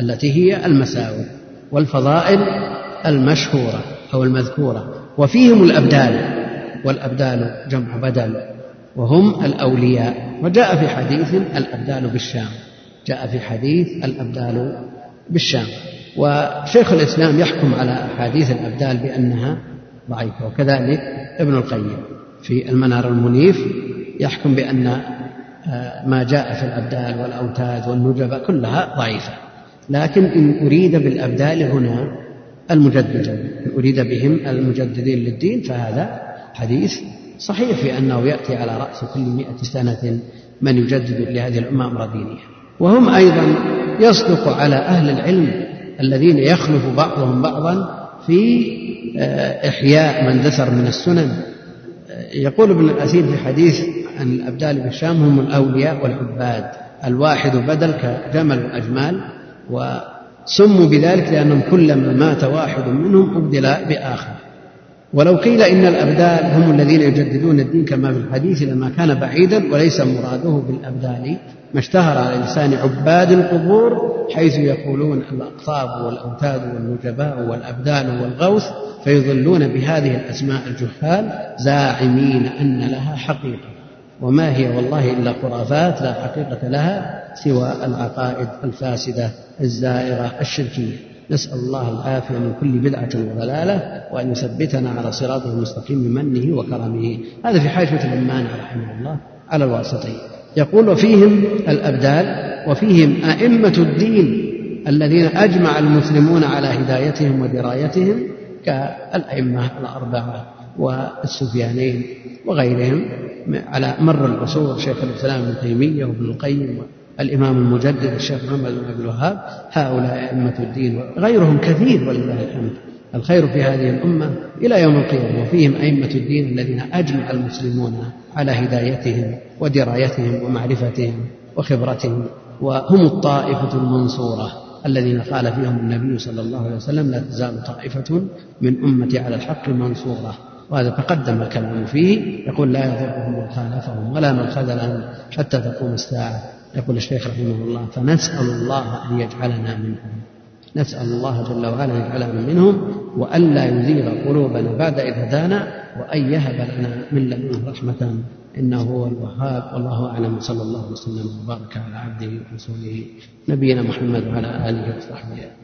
التي هي المساوئ والفضائل المشهورة أو المذكورة. وفيهم الأبدال والأبدال جمع بدل وهم الأولياء. وجاء في حديث الأبدال بالشام جاء في حديث الأبدال بالشام. وشيخ الإسلام يحكم على أحاديث الأبدال بأنها ضعيفة. وكذلك ابن القيم في المنار المنيف يحكم بأن آه، ما جاء في الأبدال والأوتاد والنجبة كلها ضعيفة. لكن إن أريد بالأبدال هنا المجددين أريد بهم المجددين للدين فهذا حديث صحيح في أنه يأتي على رأس كل مئة سنة من يجدد لهذه الأمة أمر دينها. وهم أيضا يصدق على أهل العلم الذين يخلف بعضهم بعضا في آه، إحياء من دثر من السنن. يقول ابن الأثير في حديث عن الأبدال بالشام هم الأولياء والعباد الواحد بدل كجمل الأجمال وسموا بذلك لأنهم كلما مات واحد منهم أبدل بآخر. ولو قيل إن الأبدال هم الذين يجددون الدين كما في الحديث لما كان بعيدا وليس مراده بالأبدال. ما اشتهر على لسان عباد القبور حيث يقولون الأقطاب والأوتاد والنجباء والأبدال والغوث فيظلون بهذه الأسماء الجهال زاعمين أن لها حقيقة. وما هي والله إلا خرافات لا حقيقة لها سوى العقائد الفاسدة. الزائغة الشركية. نسأل الله العافية من كل بدعة وضلالة وأن يثبتنا على صراطه المستقيم بمنه وكرمه. هذا في حاشية الأمان رحمه الله على الواسطين. يقول وفيهم الأبدال وفيهم أئمة الدين الذين أجمع المسلمون على هدايتهم ودرايتهم كالأئمة الأربعة والسفيانين وغيرهم على مر العصور شيخ الإسلام ابن تيمية وابن القيم الإمام المجدد الشيخ محمد بن عبد الوهاب هؤلاء أئمة الدين وغيرهم كثير ولله الحمد. الخير في هذه الأمة إلى يوم القيامة وفيهم أئمة الدين الذين أجمع المسلمون على هدايتهم ودرايتهم ومعرفتهم وخبرتهم وهم الطائفة المنصورة الذين قال فيهم النبي صلى الله عليه وسلم لا تزال طائفة من أمتي على الحق منصورة. وهذا تقدم الكلام فيه يقول لا يضرهم من خالفهم ولا من خذلهم حتى تقوم الساعة. يقول الشيخ رحمه الله فنسأل الله أن يجعلنا منهم. نسأل الله جل وعلا أن يجعلنا منهم وألا يزيغ قلوبنا بعد إذ هدانا وأن يهب لنا من لدنه رحمة إنه هو الوهاب والله أعلم صلى الله وسلم وبارك على عبده ورسوله نبينا محمد وعلى آله وصحبه.